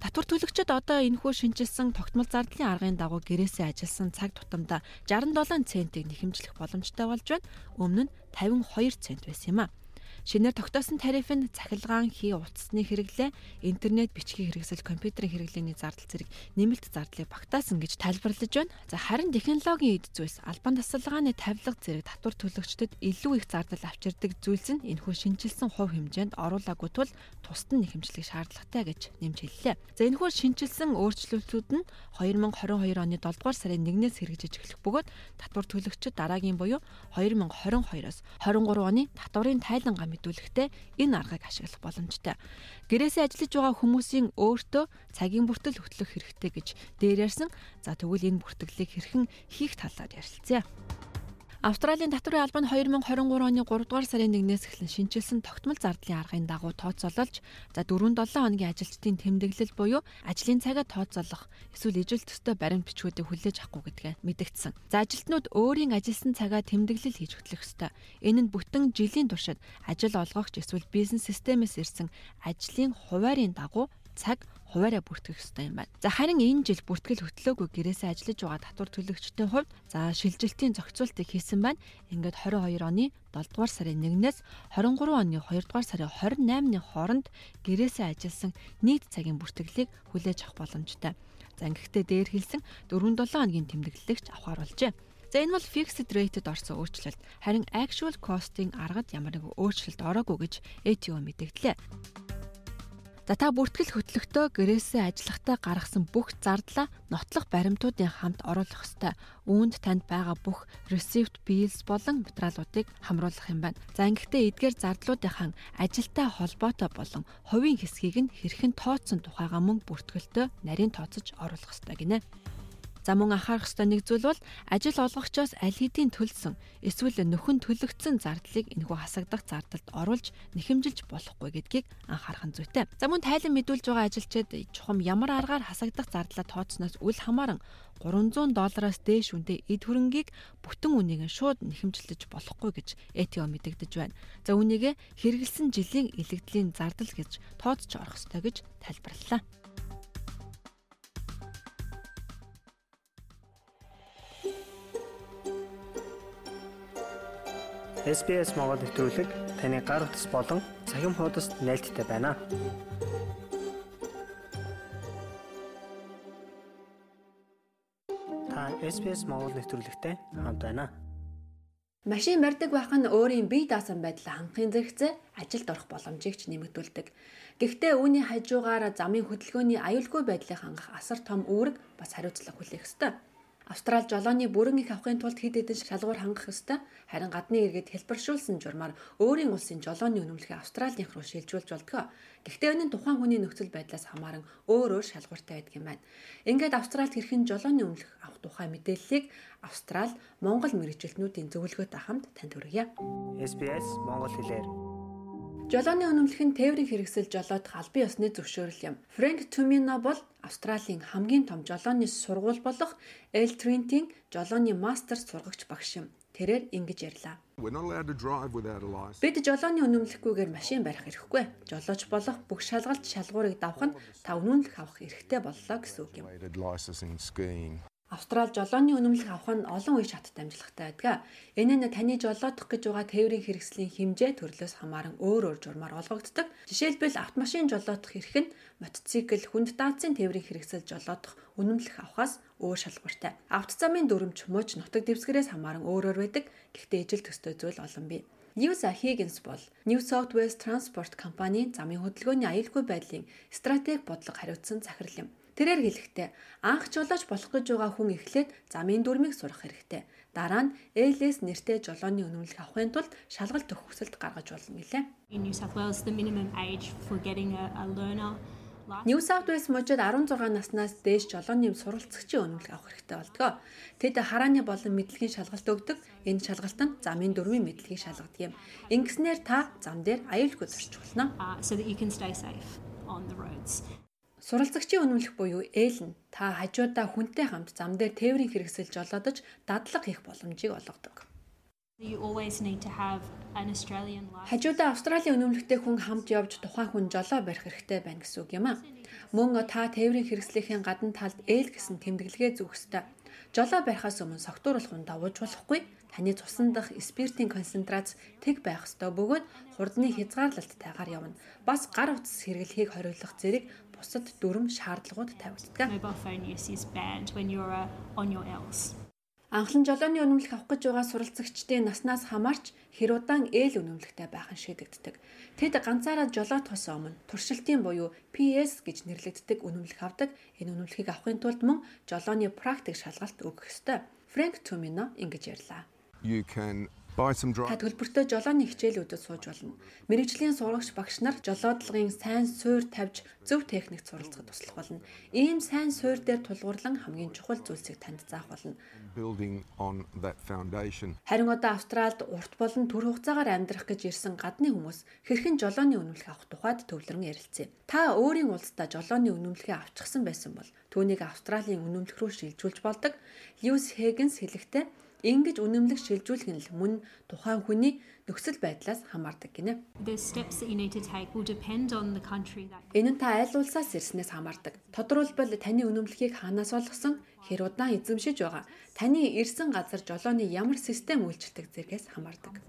Татвар төлөгчид одоо энэхүү шинжилсэн тогтмол зардлын аргын дагуу гэрээсээ ажилласан цаг тутамдаа 67 центийг нэхэмжлэх боломжтой болж байна. Өмнө нь 52 цент байсан юм а. Шинээр тогтоосон тариф нь цахилгаан хий утасны хэрэглээ, интернет бичгийн хэрэгсэл, компьютерийн хэрэглээний зардал зэрэг нэмэлт зардлыг багтаасан гэж тайлбарлаж байна. За харин технологийн эд зүйлс, албан тасалгааны тавилга зэрэг татвар төлөгчдөд илүү их зардал авчирдаг зүйлс нь энэхүү шинжилсэн хувь хэмжээнд оруулаагүй тул тусад нь нэхэмжлэх шаардлагатай гэж нэмж хэллээ. За энэхүү шинжилсэн өөрчлөлтүүд нь 2022 оны 7 дугаар сарын 1-ээс хэрэгжиж эхлэх бөгөөд татвар төлөгчид дараагийн буюу 2022-оос 23 оны татварын тайлангаа мэдүүлэхдээ энэ аргыг ашиглах боломжтой. Гэрээсээ ажиллаж байгаа хүмүүсийн өөртөө цагийн бүртэл хөтлөх хэрэгтэй гэж дээр ярьсан. За тэгвэл энэ бүртгэлийг хэрхэн хийх талаар ярилцъя. Австралийн татварын албан 2023 оны 3 дугаар сарын 1-ээс эхлэн шинжилсэн тогтмол зардлын аргын дагуу тооцоололж за 4-7 хоногийн ажилчдын тэмдэглэл буюу ажлын цагаа тооцоолох эсвэл ижил төстэй баримт бичгүүдийг хүлээж авахгүй гэдгээ мэдэгдсэн. За ажилтнууд өөрийн ажилласан цагаа тэмдэглэл хийж хөтлөх ёстой. Энэ нь бүтэн жилийн туршид ажил олгогч эсвэл бизнес системээс ирсэн ажлын хуваарийн дагуу цаг хуваараа бүртгэх ёстой юм байна. За харин энэ жил бүртгэл хөтлөөгүй гэрээсээ ажиллаж байгаа татвар төлөгчдийн хувьд за шилжилтийн зохицуултыг хийсэн байна. Ингээд 22 оны 7 дугаар сарын 1-ээс 23 оны 2 дугаар сарын 28-ны хооронд гэрээсээ ажилласан нийт цагийн бүртгэлийг хүлээж авах боломжтой. За ингэхдээ дээр хэлсэн 4-7 хоногийн тэмдэглэлэгч авахар болжээ. За энэ бол fixed rate-д орсон өөрчлөлт. Харин actual cost-ing аргад ямар нэг өөрчлөлт ороогүй гэж ATO мэдэгдлээ. За та бүртгэл хөтлөختөө гэрээсээ ажиллахтаа гаргасан бүх зардлаа нотлох баримтуудын хамт оруулах ёстой. Үүнд танд байгаа бүх receipt bills болон материалуудыг хамруулах юм байна. За ингэхдээ эдгээр зардлуудынхаа ажилтай холбоотой болон хувийн хэсгийг нь хэрхэн тооцсон тухайга мөн бүртгэлтөө нарийн тооцож оруулах ёстой гинэ. За мөн анхаарах ёстой нэг зүйл бол ажил олгогчоос аль хэдийн төлсөн эсвэл нөхөн төлөгдсөн зардлыг энэхүү хасагдах зардалд оруулж нэхэмжилж болохгүй гэдгийг анхаарах нь зүйтэй. За мөн тайлан мэдүүлж байгаа ажилчид чухам ямар аргаар хасагдах зардлаа тооцсноос үл хамааран 300 доллараас дээш үнэтэй эд хөрөнгийг бүтэн үнийг шууд нэхэмжлэж болохгүй гэж ЭТО мэдэгдэж байна. За үүнийг хэрэгэлсэн жилийн илэгдлийн зардал гэж тооцож орох ёстой гэж тайлбарллаа. SBS Монгол нэвтрүүлэг таны гар утас болон цахим хуудасд нийлдэхтэй байна. Та SBS Монгол нэвтрүүлэгтэй хамт байна. Машин барьдаг байх нь өөрийн бие даасан байдлаа хангахын зэрэгцээ ажилд орох боломжийг ч нэмэгдүүлдэг. Гэхдээ үүний хажуугаар замын хөдөлгөөний аюулгүй байдлыг хангах асар том үүрэг бас хариуцлага хүлээх ёстой. Австрал жолооны бүрэн их авахын тулд хэд хэдэн шалгуур хангах ёстой. Харин гадны иргэд хэлбэршүүлсэн журмаар өөрийн улсын жолооны үнэмлэхийг Австралийнх руу шилжүүлж болдгоо. Гэхдээ энэ нь тухайн хүний нөхцөл байдлаас хамааран өөр өөр шалгууртай байдаг юм байна. Ингээд Австралид хэрхэн жолооны үнэмлэх авах тухай мэдээллийг Австрал Монгол мэрэгчлэтнүүдийн зөвлөгөөтэй хамт танд хүргье. SBS Монгол хэлээр Жолооны үнэмлэх нь тээврийн хэрэгсэл жолоодох албан ёсны зөвшөөрөл юм. Фрэнк Тумино бол Австралийн хамгийн том жолооны сургууль болох Эл Тринтийн жолооны мастер сургагч багш юм. Тэрээр ингэж ярьлаа. Бид жолооны үнэмлэхгүйгээр машин барих эрхгүй. Жолооч болох бүх шалгалт шалгуурыг давах нь та үнэмлэх авах эрхтэй боллоо гэсэн үг юм. Австрал жолооны үнэмлэх авах нь олон үе шаттай амжилттай байдаг. Энэ нь таны жолоодох гэж байгаа тээврийн хэрэгслийн хэмжээ төрлөөс хамааран өөр өөр журмаар олгогддог. Жишээлбэл автомашин жолоодох эрх нь мотоцикл, хүнд даацын тээврийн хэрэгсэл жолоодох үнэмлэх авахаас өөр шалгууртай. Автозамын дүрмж, мууч, нутаг дэвсгэрээс хамааран өөрөөр байдаг. Гэхдээ ижил төстэй зүйл олон бий. Ньюса Хиггинс бол New South Wales Transport компанийн замын хөдөлгөөний аюулгүй байдлын стратеги бодлого хариуцсан захирал юм. Тэрээр хэлэхдээ анх жолооч болох гэж байгаа хүн эхлээд замын дүрмийг сурах хэрэгтэй. Дараа нь ALS нэртэй жолооны үнэмлэх авахын тулд шалгалт хүсэлт гаргаж болно гэлээ. New South Wales мужид 16 наснаас дээш жолооны суралцагчийн үнэмлэх авах хэрэгтэй болдгоо. Тэд харааны болон мэдлэгийн шалгалт өгдөг. Энэ шалгалтанд замын дөрвийн мэдлэгийг шалгадаг юм. Ингэснээр та зам дээр аюулгүй зорчих болно. so that you can stay safe on the roads. Суралцагчийн үнэмлэх буюу ээл нь та хажуудаа хүнтэй хамт зам дээр тээврийн хэрэгсэл жолоодож дадлага хийх боломжийг олгодог. Хажуудаа Австралийн үнэмлэхтэй хүн хамт явж тухайн хүн жолоо барих хэрэгтэй байна гэсэн үг юм а. Мөн та тээврийн хэрэгслийнхээ гадна талд ээл гэсэн тэмдэглэгээ зүүх ёстой. Жолоо барихаас өмнө согтууруулах хүн давууж болохгүй. Таны цусан дах спиртийн концентрац тэг байх ёстой бөгөөд хурдны хязгаарлалттайгаар явна. Бас гар утас хэрэглэхийг хориглох зэрэг бусад дүрм шаардлагууд тавигддаг. Mobile phone use is banned when you're uh, on your L's. Анхлан жолооны үнэмлэх авах гэж байгаа суралцагчдын наснаас хамаарч хэр удаан ээл үнэмлэхтэй байх нь шийдэгддэг. Тэд ганцаараа жолоотохоос өмнө туршилтын буюу PS гэж нэрлэгддэг үнэмлэх авдаг. Энэ үнэмлэхийг авахын тулд мөн жолооны практик шалгалт өгөх ёстой. Фрэнк Тумино ингэж ярьлаа. You can Та dry төлбөртэй жолооны хичээлүүдэд сууж болно. Мэргэжлийн сурагч багш нар жолоодлогын сайн суур тавьж зөв техникт суралцахад туслах болно. Ийм сайн суур дээр тулгуурлан хамгийн чухал зүйлсийг танд заах болно. Харин одоо Австралид урт болон төр хугацаагаар амьдрах гэж ирсэн гадны хүмүүс хэрхэн жолооны үнэмлэх авах тухайд төвлөрөн ярилцъя. Та өөрийн улсдаа жолооны үнэмлэхээ авчихсан байсан бол түүнийг Австралийн үнэмлэх рүү шилжүүлж болдог. Льюис Хэггинс хэлэхдээ ингэж үнэмлэх шилжүүлэх нь л мөн тухайн хүний нөхцөл байдлаас хамаардаг гинэ. Энэ нь та аль улсаас ирснээс хамаардаг. Тодорхойлбол таны үнэмлэхийг хаанаас олгосон, хэр удаан эзэмшиж байгаа, таны ирсэн газар жолооны ямар систем үйлчилдэг зэргээс хамаардаг.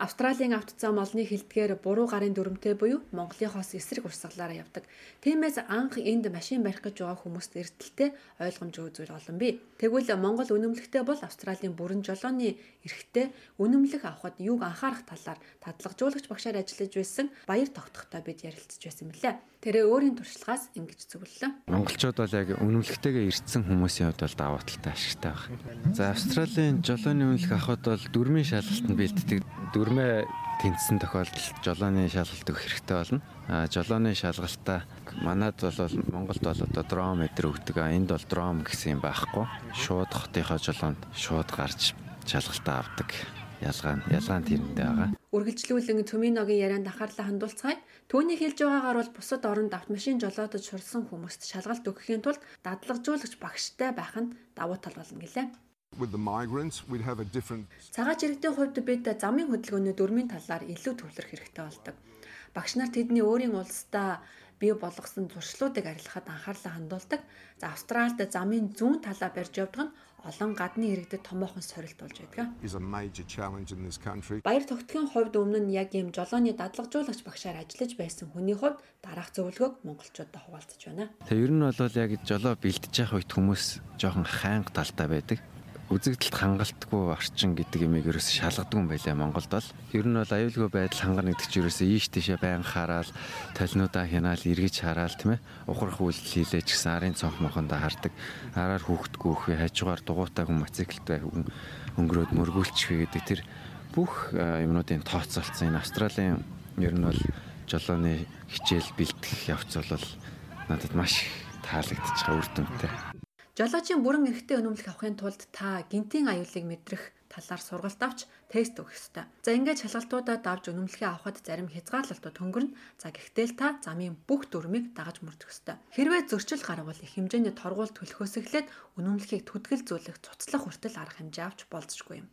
Австралийн автозам олны хилдгээр буруу гарын дүрмтэй буюу Монголынхоос эсрэг урсгалаараа явдаг. Тиймээс анх энд машин барих гэж байгаа хүмүүст эртэлтэй ойлгомжгүй зүйл олон бий. Тэгвэл Монгол үнэмлэхтэй бол Австралийн бүрэн жолооны эрхтэй үнэмлэх авахд юуг анхаарах талаар татлагжуулагч багшаар ажиллаж байсан баяр тогтохтой бид ярилцж байсан мөлий. Тэрээ өөрийн туршлагаас ингэж зөвлөлөө. Монголчууд бол яг үнэмлэхтэйгээ ирсэн хүмүүсийн хувьд бол даваа талтай ашигтай байна. За Австралийн жолооны үнэмлэх авахд бол дөрмийн шалгалтанд бэлддэг. Дөрмөө тэнцсэн тохиолдолд жолооны шалгалт өгөх хэрэгтэй болно. А жолооны шалгалтаа манад бол Монголд бол одоо дром өдр өгдөг. Энд бол дром гэсэн юм байхгүй. Шууд хотынхоо жолоонд шууд гарч шалгалтаа авдаг. Ялгаа нь ялгаа нь тэрэндээ байгаа. Үргэлжлүүлэн Төминогийн ярианд анхаарлаа хандуулцгаая. Түүний хэлж байгаагаар бол бусад оронд автомашин жолоодож сурсан хүмүүст шалгалт өгөхийн тулд дадлагжуулагч багштай байх нь давуу тал болно гэлээ. With the migrants, we'd have a different Цагаач иргэдийн хувьд бид замын хөдөлгөөний дөрмийн талаар илүү төвлөрөх хэрэгтэй болдог. Багш нар тэдний өөрийн улсдаа бий болгосон зуршлуудыг арилгахад анхаарлаа хандуулдаг. За Австральд замын зүүн талаа барьж явдаг нь олон гадны иргэдэд томоохон сорилт болж байдаг. is a major challenge in this country. Баяр тогтгийн хувьд өмнө нь яг ийм жолооны дадлагжуулагч багшаар ажиллаж байсан хүний хувьд дараах зөвлөгөөг монголчуудад хуваалцаж байна. Тэгээ ер нь бол яг жолоо бэлдэж явах үед хүмүүс жоохон хайнга талтай байдаг. Үзэгдэлт хангалтгүй орчин гэдэг имийг ерөөс шалгадаг юм байлаа Монголд бол. Ер нь бол аюулгүй байдал хангарна гэдэг чинь ерөөсөө ийш тийшээ байн хараад толинуудаа хянаал эргэж хараад тийм ээ. Ухрах үйлдэл хийлээ ч гэсэн арын цонх мохондоо хардаг. Араар хүүхдгүү өхөө хажуугаар дугуйтай хүн мотоциклтай хүн өнгөрөөд мөргүүлчих гэдэг тэр бүх юмнуудын тооцоолцсон энэ Австралийн ер нь бол жолооны хичээл бэлтгэх явц бол надад маш их таалагдчих үр дүнтэй. Жолоочийн бүрэн эрхтэй өнөмлөх авахын тулд та гинтийн аюулыг мэдрэх талаар сургалт авч тест өгөх ёстой. За ингээд шалгалтуудаа давж өнөмлөхөө авахд зарим хязгаарлалтууд хөнгөрнө. За гэхдээ л та замын бүх дүрмийг дагаж мөрдөх ёстой. Хэрвээ зөрчил гарвал их хэмжээний торгууль төлөхөөс эхлээд өнөмлөхийг түтгэлзүүлэх цуцлах хүртэл арга хэмжээ авч болзошгүй юм.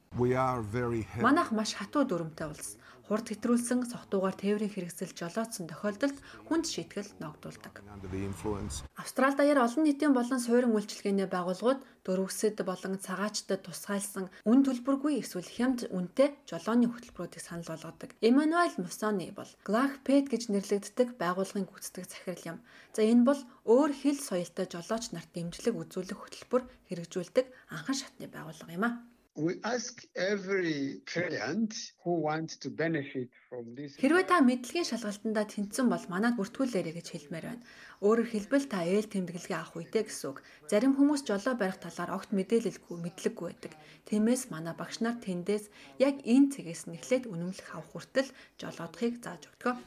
Манайх маш хатуу дүрмтэй улс. Хурд хэтрүүлсэн согтуугаар тээврийн хэрэгсэл жолоодсон тохиолдолд хүнд шийтгэл ногдуулдаг. under the influence. Австрал даяар олон нийтийн болон суурин үйлчилгээний байгууллагууд дөрвөсөд болон цагаачтад тусгайлсан үн төлбөргүй эсвэл хямд үнэтэй жолооны хөтөлбөрүүдийг санал болгодог. Эммануэль Мусони бол Glachpet гэж нэрлэгддэг байгууллагын гүйцэтгэх захирал юм. За энэ бол өөр хил соёлтой жолооч нарт дэмжлэг үзүүлэх хөтөлбөр хэрэгжүүлдэг анхан шатны байгууллага юм а. We ask every client who wants to benefit from this. Хэрвээ та мэдлэгийн шалгалтандаа тэнцсэн бол манад бүртгүүлээрэй гэж хэлмээр байна. Өөрөөр хэлбэл та ээл тэмдэглэгээ авах үедээ гэсэн үг. Зарим хүмүүс жолоо барих талаар огт мэдээлэлгүй, мэдлэггүй байдаг. Тиймээс манай багш нар тэндээс яг энэ цэгээс нь эхлээд үнэмлэх авах хүртэл жолоодохыг зааж өгдөг.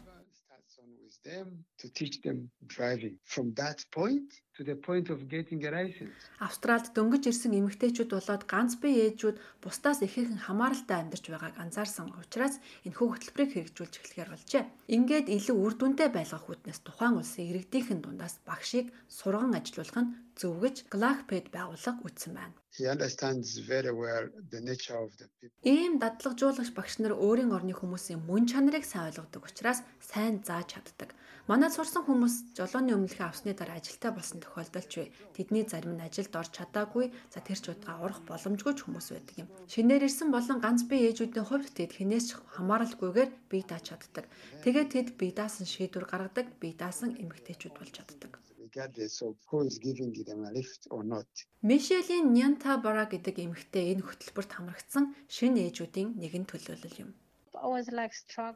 with them to teach them driving. From that point to the point of getting a license. Австралид дөнгөж ирсэн эмэгтэйчүүд болоод ганц бие ээжүүд бусдаас ихээхэн хамааралтай амьдарч байгааг анзаарсан учраас энэхүү хөтөлбөрийг хэрэгжүүлж эхлэхээр болжээ. Ингээд илүү үр дүнтэй байлгах үүднээс тухайн улсын иргэдийнхэн дундаас багшийг сурган ажилуулах нь зөв гэж Glachped байгууллага үтсэн байна. He understands very well the nature of the people. Ийм дадлагжуулагч багш нар өөрийн орны хүмүүсийн мөн чанарыг сайн ойлгодог учраас сайн зааж чаддаг. Манайд сурсан хүмүүс жолооны өмнөлхөө авсны дараа ажилтаа болсон тохиолдолч вэ. Тэдний зарим нь ажилд орж чадаагүй, за тэр ч удаа урах боломжгүй ч хүмүүс байдаг юм. Шинээр ирсэн болон ганц бие ээжүүдийн хувьд тэд хинээс ч хамааралгүйгээр бие дааж чаддаг. Тэгээд тэд бие даасан шийдвэр гаргадаг, бие даасан эмэгтэйчүүд болж чаддаг. regardless of who is giving them a lift or not. Мишелийн Нянта Бара гэдэг эмэгтэй энэ хөтөлбөрт хамрагдсан шинэ ээжүүдийн нэгэн төлөөлөл юм.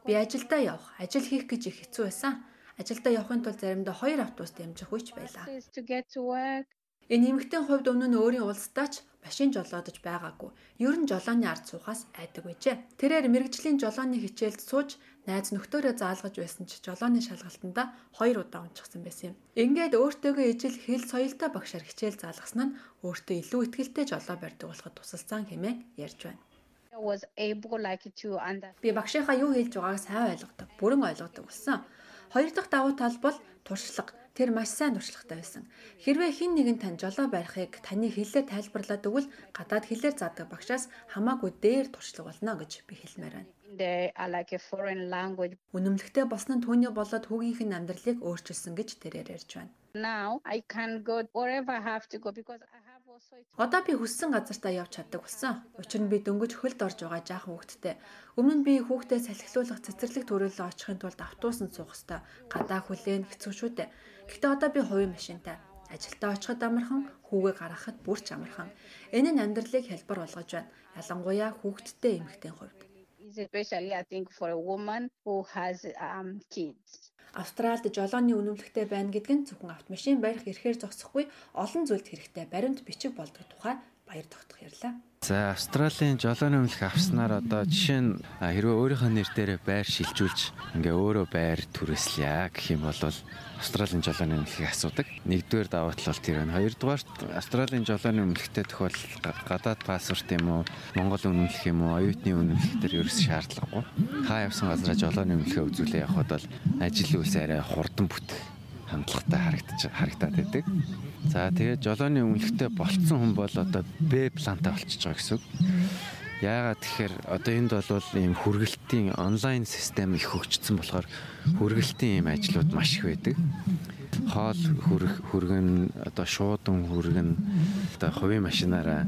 Би ажилдаа явах, ажил хийх гэж их хэцүү байсан. Ажилдаа явахын тулд заримдаа хоёр автобус дамжих үеч байлаа. Энэ эмэгтэй хувьд өмнө нь өөрийн улсдаа ч машин жолоодож байгаагүй. Ер нь жолооны ард суухаас айдаг байжээ. Тэрээр мэрэгжлийн жолооны хичээлд сууж найз нөхдөөрөө заалгаж байсан ч жолооны шалгалтанда хоёр удаа унчихсан байсан юм. Ингээд өөртөөгөө ижил хэл соёлтой багшаар хичээл заалгасан нь өөртөө илүү ихтэй жолоо барьдаг болоход тусалсан хэмээн ярьж байна. Би багшийнхаа юу хэлж байгааг сайн ойлгодог, бүрэн ойлгодог болсон. Хоёр дахь давуу тал бол туршлага. Тэр маш сайн туршлагатай байсан. Хэрвээ хин нэгэн тань жолоо барихыг таны хэлээр тайлбарлаад өгвөл гадаад хэлээр заадаг багшаас хамаагүй дээр туршлага болно гэж би хэлмээр байна. Үнэмлэхтэй болсон нь түүний болоод хүүгийнх нь амьдралыг өөрчилсөн гэж тэрээр ярьж байна. Now I can go wherever I have to go because Одоо би хүссэн газартаа явж чаддаг болсон. Учир нь би дөнгөж хөлд орж байгаа жаахан хүүхэдтэй. Өмнө нь би хүүхдээ салхилуулах цэцэрлэг төрөлөө очихын тулд автобусанд суух хэвээр гадаа хүлээн хэцүү шүү дээ. Гэхдээ одоо би хувийн машинтай. Ажилдаа очиход амархан, хүүгээ гаргахад бүр ч амархан. Энэ нь амьдралыг хялбар болгож байна. Ялангуяа хүүхэдтэй эмэгтэйн хувьд. especially I think for a woman who has um kids. Австралид жолооны үнэмлэхтэй байна гэдэг нь зөвхөн автомашин барих эрхээр зогсохгүй олон зүйлд хэрэгтэй баримт бичиг болдог тухай баяр тогтох ярьлаа. За Австралийн жолооны өмнөх авснаар одоо жишээ нь хэрвээ өөрийнхөө нэр дээр байр шилжүүлж ингээ өөрөө байр түрээслэе гэх юм бол Австралийн жолооны өмнөхийг асуудаг. Нэгдүгээр давуу тал бол тэр байна. Хоёрдугаарт Австралийн жолооны өмнөхтэй тохиолдол гадаад паспорт юм уу, Монгол үнэмлэх юм уу, оюутны үнэмлэх төр ерөөс шаардлагагүй. Хаа явсан газараа жолооны үнэмлэхээ үзүүлээ явхад бол ажил үйлс арай хурдан бүтэх хандлагатай харагдаж харагдаад байдаг. За тэгээд жолооны өмнөхтэй болцсон хүн бол одоо Б плантай болчихж байгаа гэсэн үг. Яагаад тэгэхээр одоо энд бол ийм хүргэлтийн онлайн систем их хөгжсөн болохоор хүргэлтийн ийм ажлууд маш их байдаг. Хоол хүрэх хүргэн одоо шуудан хүргэн одоо хувийн машинаараа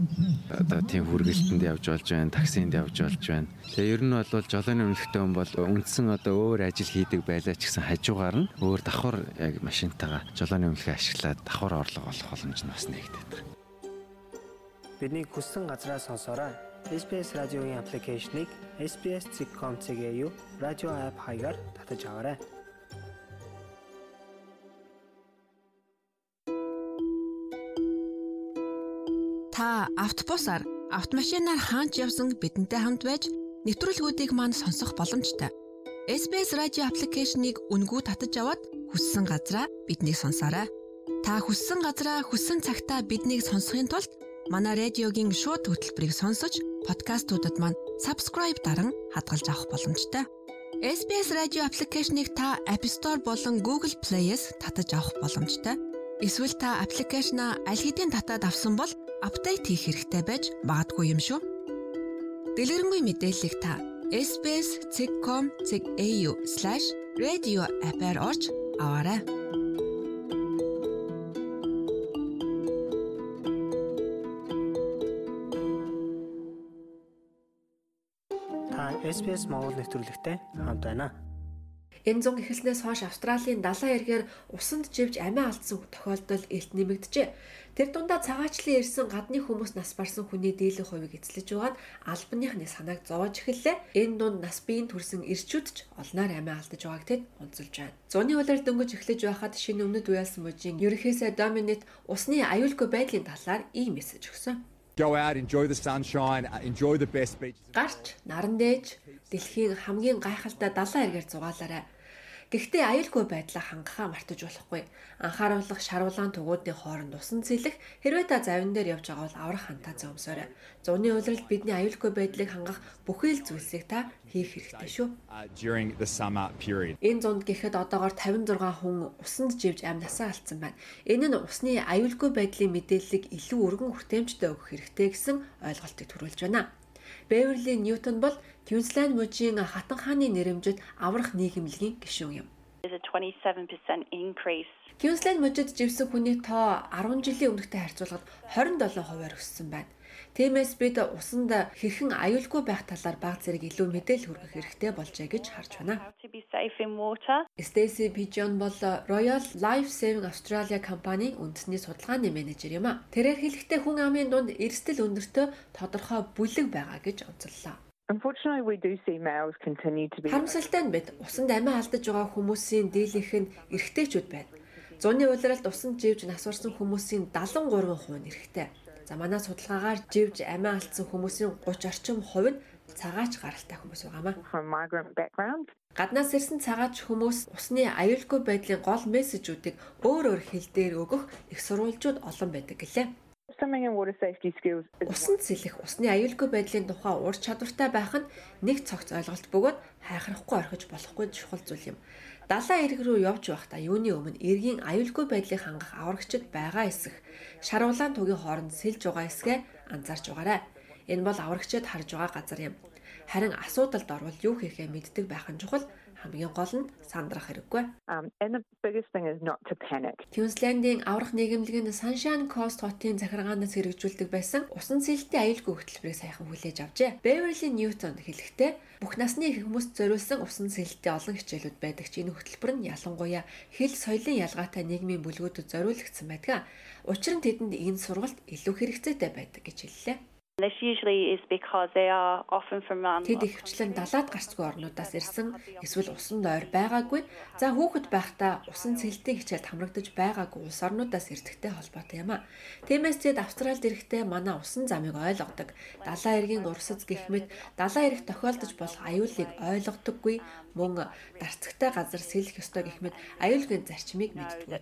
одоо тийм хүргэлтэнд явж болж байна, таксинд явж болж байна. Тэгээ ер нь бол жолооны өмнөхтэй хүн бол үндсэн одоо өөр ажил хийдэг байлаа ч гэсэн хажуугаар нь өөр давхар яг машинтайгаа жолооны өмнөхөө ашиглаад давхар орлого олох боломж нь бас нэгдэдэг. Бидний хүссэн газраа сонсоорой. SBS радиогийн аппликейшнийг SBS.com.cg-ийн радио апп хаягаар татаж аваарай. Та автобусаар, автомашинаар хаанч явсан бидэнтэй хамт байж нэвтрүүлгүүдийг манд сонсох боломжтой. SBS радио аппликейшнийг үнгүй татаж аваад хүссэн газраа биднийг сонсоорой. Та хүссэн газраа хүссэн цагтаа биднийг сонсохын тулд манай радиогийн шууд хөтөлбөрийг сонсож подкастуудад маань subscribe даран хадгалж авах боломжтой. SBS радио аппликейшнийг та App Store болон Google Play-с татаж авах боломжтой. Эсвэл та аппликейшнаа аль хэдийн татаад авсан бол апдейт хийх хэрэгтэй байж магадгүй юм шүү. Дэлгэрэнгүй мэдээллийг та sbs.com.au/radio app-аар орж аваарай. Та SBS Монгол нэвтрүүлэгтэй хамт байна. Энэ зун эхэлснээс хойш Австралийн далайн эргээр усанд живж амиа алдсан тохиолдол илт нэмэгдэжээ. Тэр дундаа цагаачлан ирсэн гадны хүмүүс нас барсан хүний дийлэн хувийг эзлэж байгаа нь албаныхны санааг зовоож эхэллээ. Энэ дунд нас биеийн төрсэн ирчүүд ч олноор амиа алдаж байгааг тэд онцолж байна. Зуны улирал дөнгөж эхлэж байхад шинэ өмнөд Уэлс мужийн ерөнхийсээ Доминит усны аюулгүй байдлын талаар ийм мессеж өгсөн. Go out, enjoy the sunshine, uh, enjoy the best beach. Гарч наран дээж дэлхийн хамгийн гайхалтай далайн эргээр зугаалаарай Гэхдээ аюулгүй байдлаа хангахаа мартаж болохгүй. Анхааруулах шаруулаан тугуудын хооронд усан цэлэх хэрвээ та завин дээр явж байгаа бол аврах хантаа зөмсөөрэй. Зуны улиралд бидний аюулгүй байдлыг хангах бүхий л зүйлсийг та хийх хэрэгтэй шүү. Period. Энэ зунд гэхэд одоогоор 56 хүн усанд живж амьнасаа алдсан байна. Энэ нь усны аюулгүй байдлын мэдээллийг илүү өргөн хүртээмжтэй өгөх хэрэгтэй гэсэн ойлголтыг төрүүлж байна. Беверли Ньютон бол Квинсленд мужийн хатан хааны нэрэмжид аврах нийгэмлэгийн гишүүн юм. Квинсленд мужид живсэн хүний тоо 10 жилийн өмнөхтэй харьцуулахад 27%-аар өссөн байна. Тиймээс бид усанд хэрхэн аюулгүй байх талаар баг зэрэг илүү мэдээлэл хүргэх хэрэгтэй болжээ гэж харж байна. Stacy Pigeon бол Royal Life Saving Australia компанийн үндэсний судалгааны менежер юм а. Тэрээр хэлэхдээ хүн амын дунд эрсдэл өндөртөө тодорхой бүлэг байгаа гэж онцоллоо. Unfortunately we do see males continue to be Харамсалтай нь бид усанд амиа алдаж байгаа хүмүүсийн дийлэнх нь эрэгтэйчүүд байна. Зуны улиралд усанд живж нас барсан хүмүүсийн 73% нь эрэгтэй. За манай судалгаагаар живж амиа алдсан хүмүүсийн 30 орчим хувь нь цагаач гаралтай хүмүүс байгаамаа. Гаднаас ирсэн цагаач хүмүүс усны аюулгүй байдлын гол мессежүүдийг өөр өөр хэл дээр өгөх их сурвалжууд олон байдаг гэлээ. Усан цэлэх усны аюулгүй байдлын тухай ур чадвартай байх нь нэг цогц ойлголт бөгөөд хайхрахгүй орхиж болохгүй чухал зүйл юм. Далайн эрг рүү явж байхдаа юуны өмнө эргийн аюулгүй байдлыг хангах аврагчид байгаа эсэх шаруулаан тугийн хооронд сэлж байгаа эсгээ анзаарч байгаарай. Энэ бол аврагчид харж байгаа газар юм. Харин асуудалд орвол юу хийхээ мэддэг байх нь чухал хамгийн гол нь сандрах хэрэггүй. Um. Queensland-ийн аврах нийгэмлэг нь Sunshine Coast хотын захиргаанаас хэрэгжүүлдэг байсан усан сэлтийн аюулгүй хөтөлбөрийг саяхан хүлээж авчээ. Beverly Newton хэлэхдээ бүх насны хүмүүст зориулсан усан сэлтийн олон хичээлүүд байдаг ч энэ хөтөлбөр нь ялангуяа хэл соёлын ялгаатай нийгмийн бүлгүүдэд зориулагдсан байдаг. Учир нь тэдэнд энэ сургалт илүү хэрэгцээтэй байдаг гэж хэллээ. This usually is because they are often from Тэд ихвчлэн далаад гарцгүй орнуудаас ирсэн эсвэл усан дойр байгаагүй. За хүүхэд байхдаа усан цэлтийн хичээлд хамрагдаж байгаагүй улс орнуудаас ирдэгтэй холбоотой юм а. Тиймээс тэд Австралид ирэхдээ манай усан замыг ойлгодог. Далайн эргийн урсаз гэх мэт далайн эрэг тохиолдож болох аюулыг ойлгодоггүй мөн дарцагтай газар сэлэх ёстой гэх мэт аюулгүй зарчмыг мэддэг.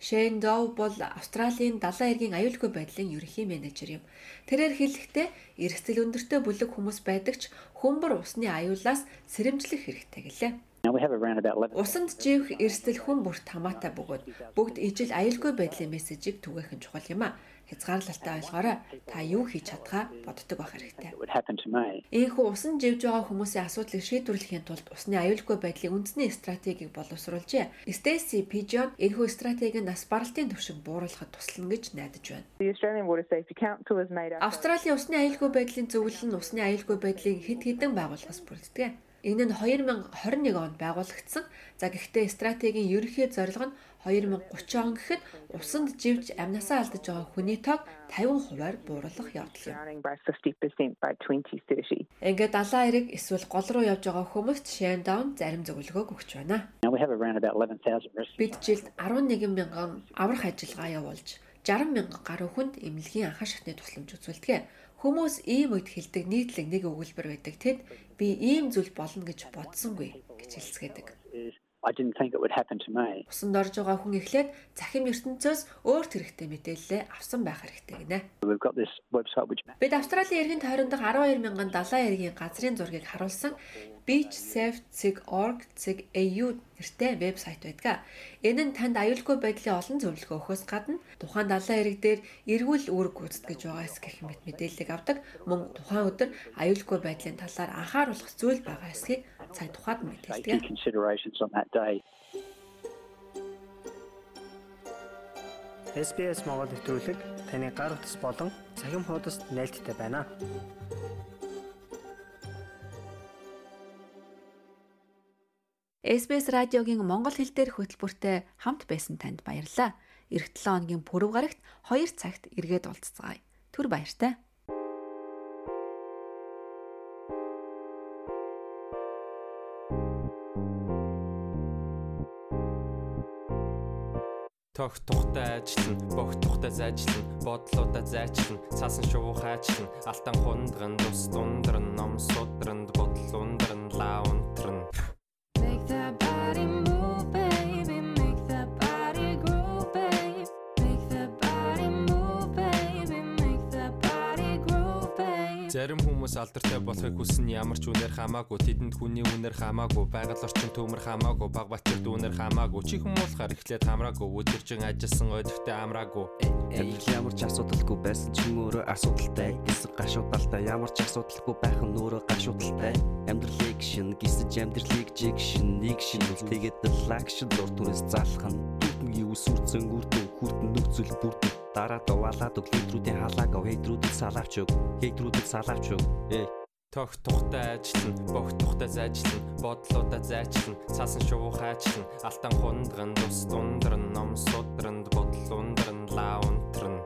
Шэн Доу бол Австралийн далайн эргийн аюулгүй байдлын ерөнхий менежер юм. Тэрээр хэлэхдээ эрсдэл өндөртэй бүлэг хүмүүс байдаг ч хүмбар усны аюулаас сэрэмжлэх хэрэгтэй гэлээ. Усанд живх эрсдэл хүн бүрт хамаатай бөгөөд бүгд ижил аюулгүй байдлын мессежийг түгээх нь чухал юм а. Хязгаарлалтай ойлгоорой. Та юу хийж чадхаа боддог байх хэрэгтэй. Ийхүү усан живж байгаа хүмүүсийн асуудлыг шийдвэрлэхийн тулд усны аюулгүй байдлын үндэсний стратегийг боловсруулжээ. Stacy Pigeon энэхүү стратегийг нас баралтын түвшин бууруулахад туслана гэж найдаж байна. Австралийн усны аюулгүй байдлын зөвлөл нь усны аюулгүй байдлын хэд хэдэн байгууллагаас бүрддэг. Энэ нь 2021 онд байгуулагдсан. За гэхдээ стратегийн ерөнхий зорилго нь 2030 он гэхэд усанд живж амнасаа алдаж байгаа хүний тоог 50%-аар бууруулах явдал юм. Ингээд далайн эрэг эсвэл гол руу явж байгаа хүмүүст Shandown зарим зөвлөгөөг өгч байна. Бид жилд 11 мянган аврах ажиллагаа явуулж 60 мянган гаруй хүнд эмнэлгийн анхаа шатны тусламж үзүүлдэг. Хүмүүс ийм үед хэлдэг нийтлэг нэг өгүүлбэр байдаг. Тэд би ийм зүйл болно гэж бодсонгүй гэж хэлцгээдэг. I didn't think it would happen to me. Усанд орж байгаа хүн эхлээд захим ертөнцөөс өөрт хэрэгтэй мэдээлэлээ авсан байх хэрэгтэй гинэ. Бид Австралийн эргийн тойронд 12 мянган далайн эргийн газрын зургийг харуулсан beachsafe.org.au нэртэй вебсайт байдаг. Энэ нь танд аюулгүй байдлын олон зөвлөгөө өгөхөөс гадна тухайн далайн эрэг дээр эргүүл үүрэг гүйцэтгэж байгаас гэх мэт мэдээллийг авдаг. Мөн тухайн өдөр аюулгүй байдлын талаар анхааруулах зүйл байгаа эсхийг цай тухайд мэдээлдэг. SBS Монгол нэвтрүүлэг таны гар утас болон цахим хуудасд нийлдэхтэй байна. SBS радиогийн монгол хэл дээрх хөтөлбөртэй хамт байсан танд баярлалаа. Ирэх 7 хоногийн пүрэв гарагт 2 цагт эргээд уулзцагаая. Түр баяртай. Тох тухтай ажиллана, бог тухтай зайчлан, бодлуудаа зайчлан, цаасан шувуу хайчлан, алтан хундран, дус дундран, ном судранд, бодол ундран, лаа Зарим хүмүүс алдартай болохыг хүснэ ямар ч үнээр хамаагүй тэдэнд хүний үнээр хамаагүй байгаль орчин төмөр хамаагүй баг батэр дүүнэр хамаагүй. Чи хүмүүлхаар эхлээд хамраагүй өдөржин ажилласан өдөртөө амраагүй. Ямар ч асуудалгүй байсан ч өөрөө асуудалтай. Гэсэн гашуудалтай. Ямар ч асуудалгүй байх нь өөрөө гашуудалтай. Амьдралыг шин гисэж амьдралыг жигшин нэг шин тэгээд лакшн дур түрээс залах нь. Дүрмгийн үсүрцэн үрдэн хүртэн нөхцөл бүрдэн дараа дуваалаад өглөөдрүүдийн халааг хейтрүүдэд салаавч өг хейтрүүдэд салаавч өг ээ. Тох тухтай ажиллана, бог тухтай зайчлан, бодлуудаа зайчлан, цаасан шувуу хайчлан, алтан хундран, дус дундран, ном судранд, бодол ундран, лаа унтран.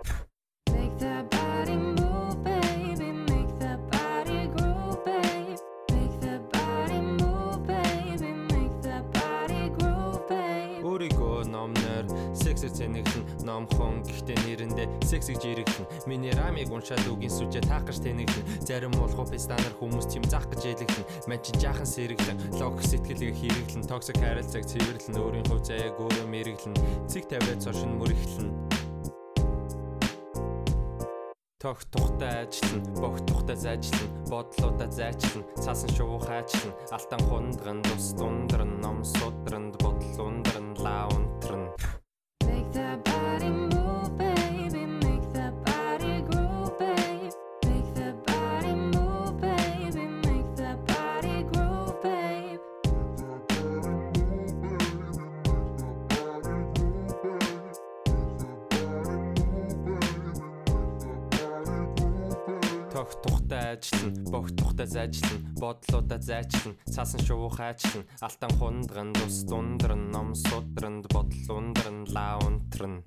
Сексэр цэнэглэн, номхон гэхдээ нэрэндээ секс гэж ирэглэн. Миний рамыг уншаад үгийн сүжээ таахгаж тэнэглэн. Зарим уулах пистанаар хүмүүс тийм заах гэж ялэглэн. Ман чи жаахан сэрэглэн. Лог сэтгэлийг хэрэглэн. Токсик харилцааг цэвэрлэн. Өөрийн хувь заяаг өөрөө мэрэглэн. Цэг тавиад цошин мөрөглөн. Тох тухтай ажиллана, бог тухтай зайчлан, бодлуудаа зайчлан, цаасан шувуу хайчлан, алтан хундран, дус дундран, ном судранд, бодол ундран, лаа унтран. Тох тухтай ажиллана, бог тухтай зайчлан, бодлуудаа зайчлан, цаасан шувуу хайчлан, алтан хундран, дус дундран, ном судранд, бодол ундран, лаа унтран.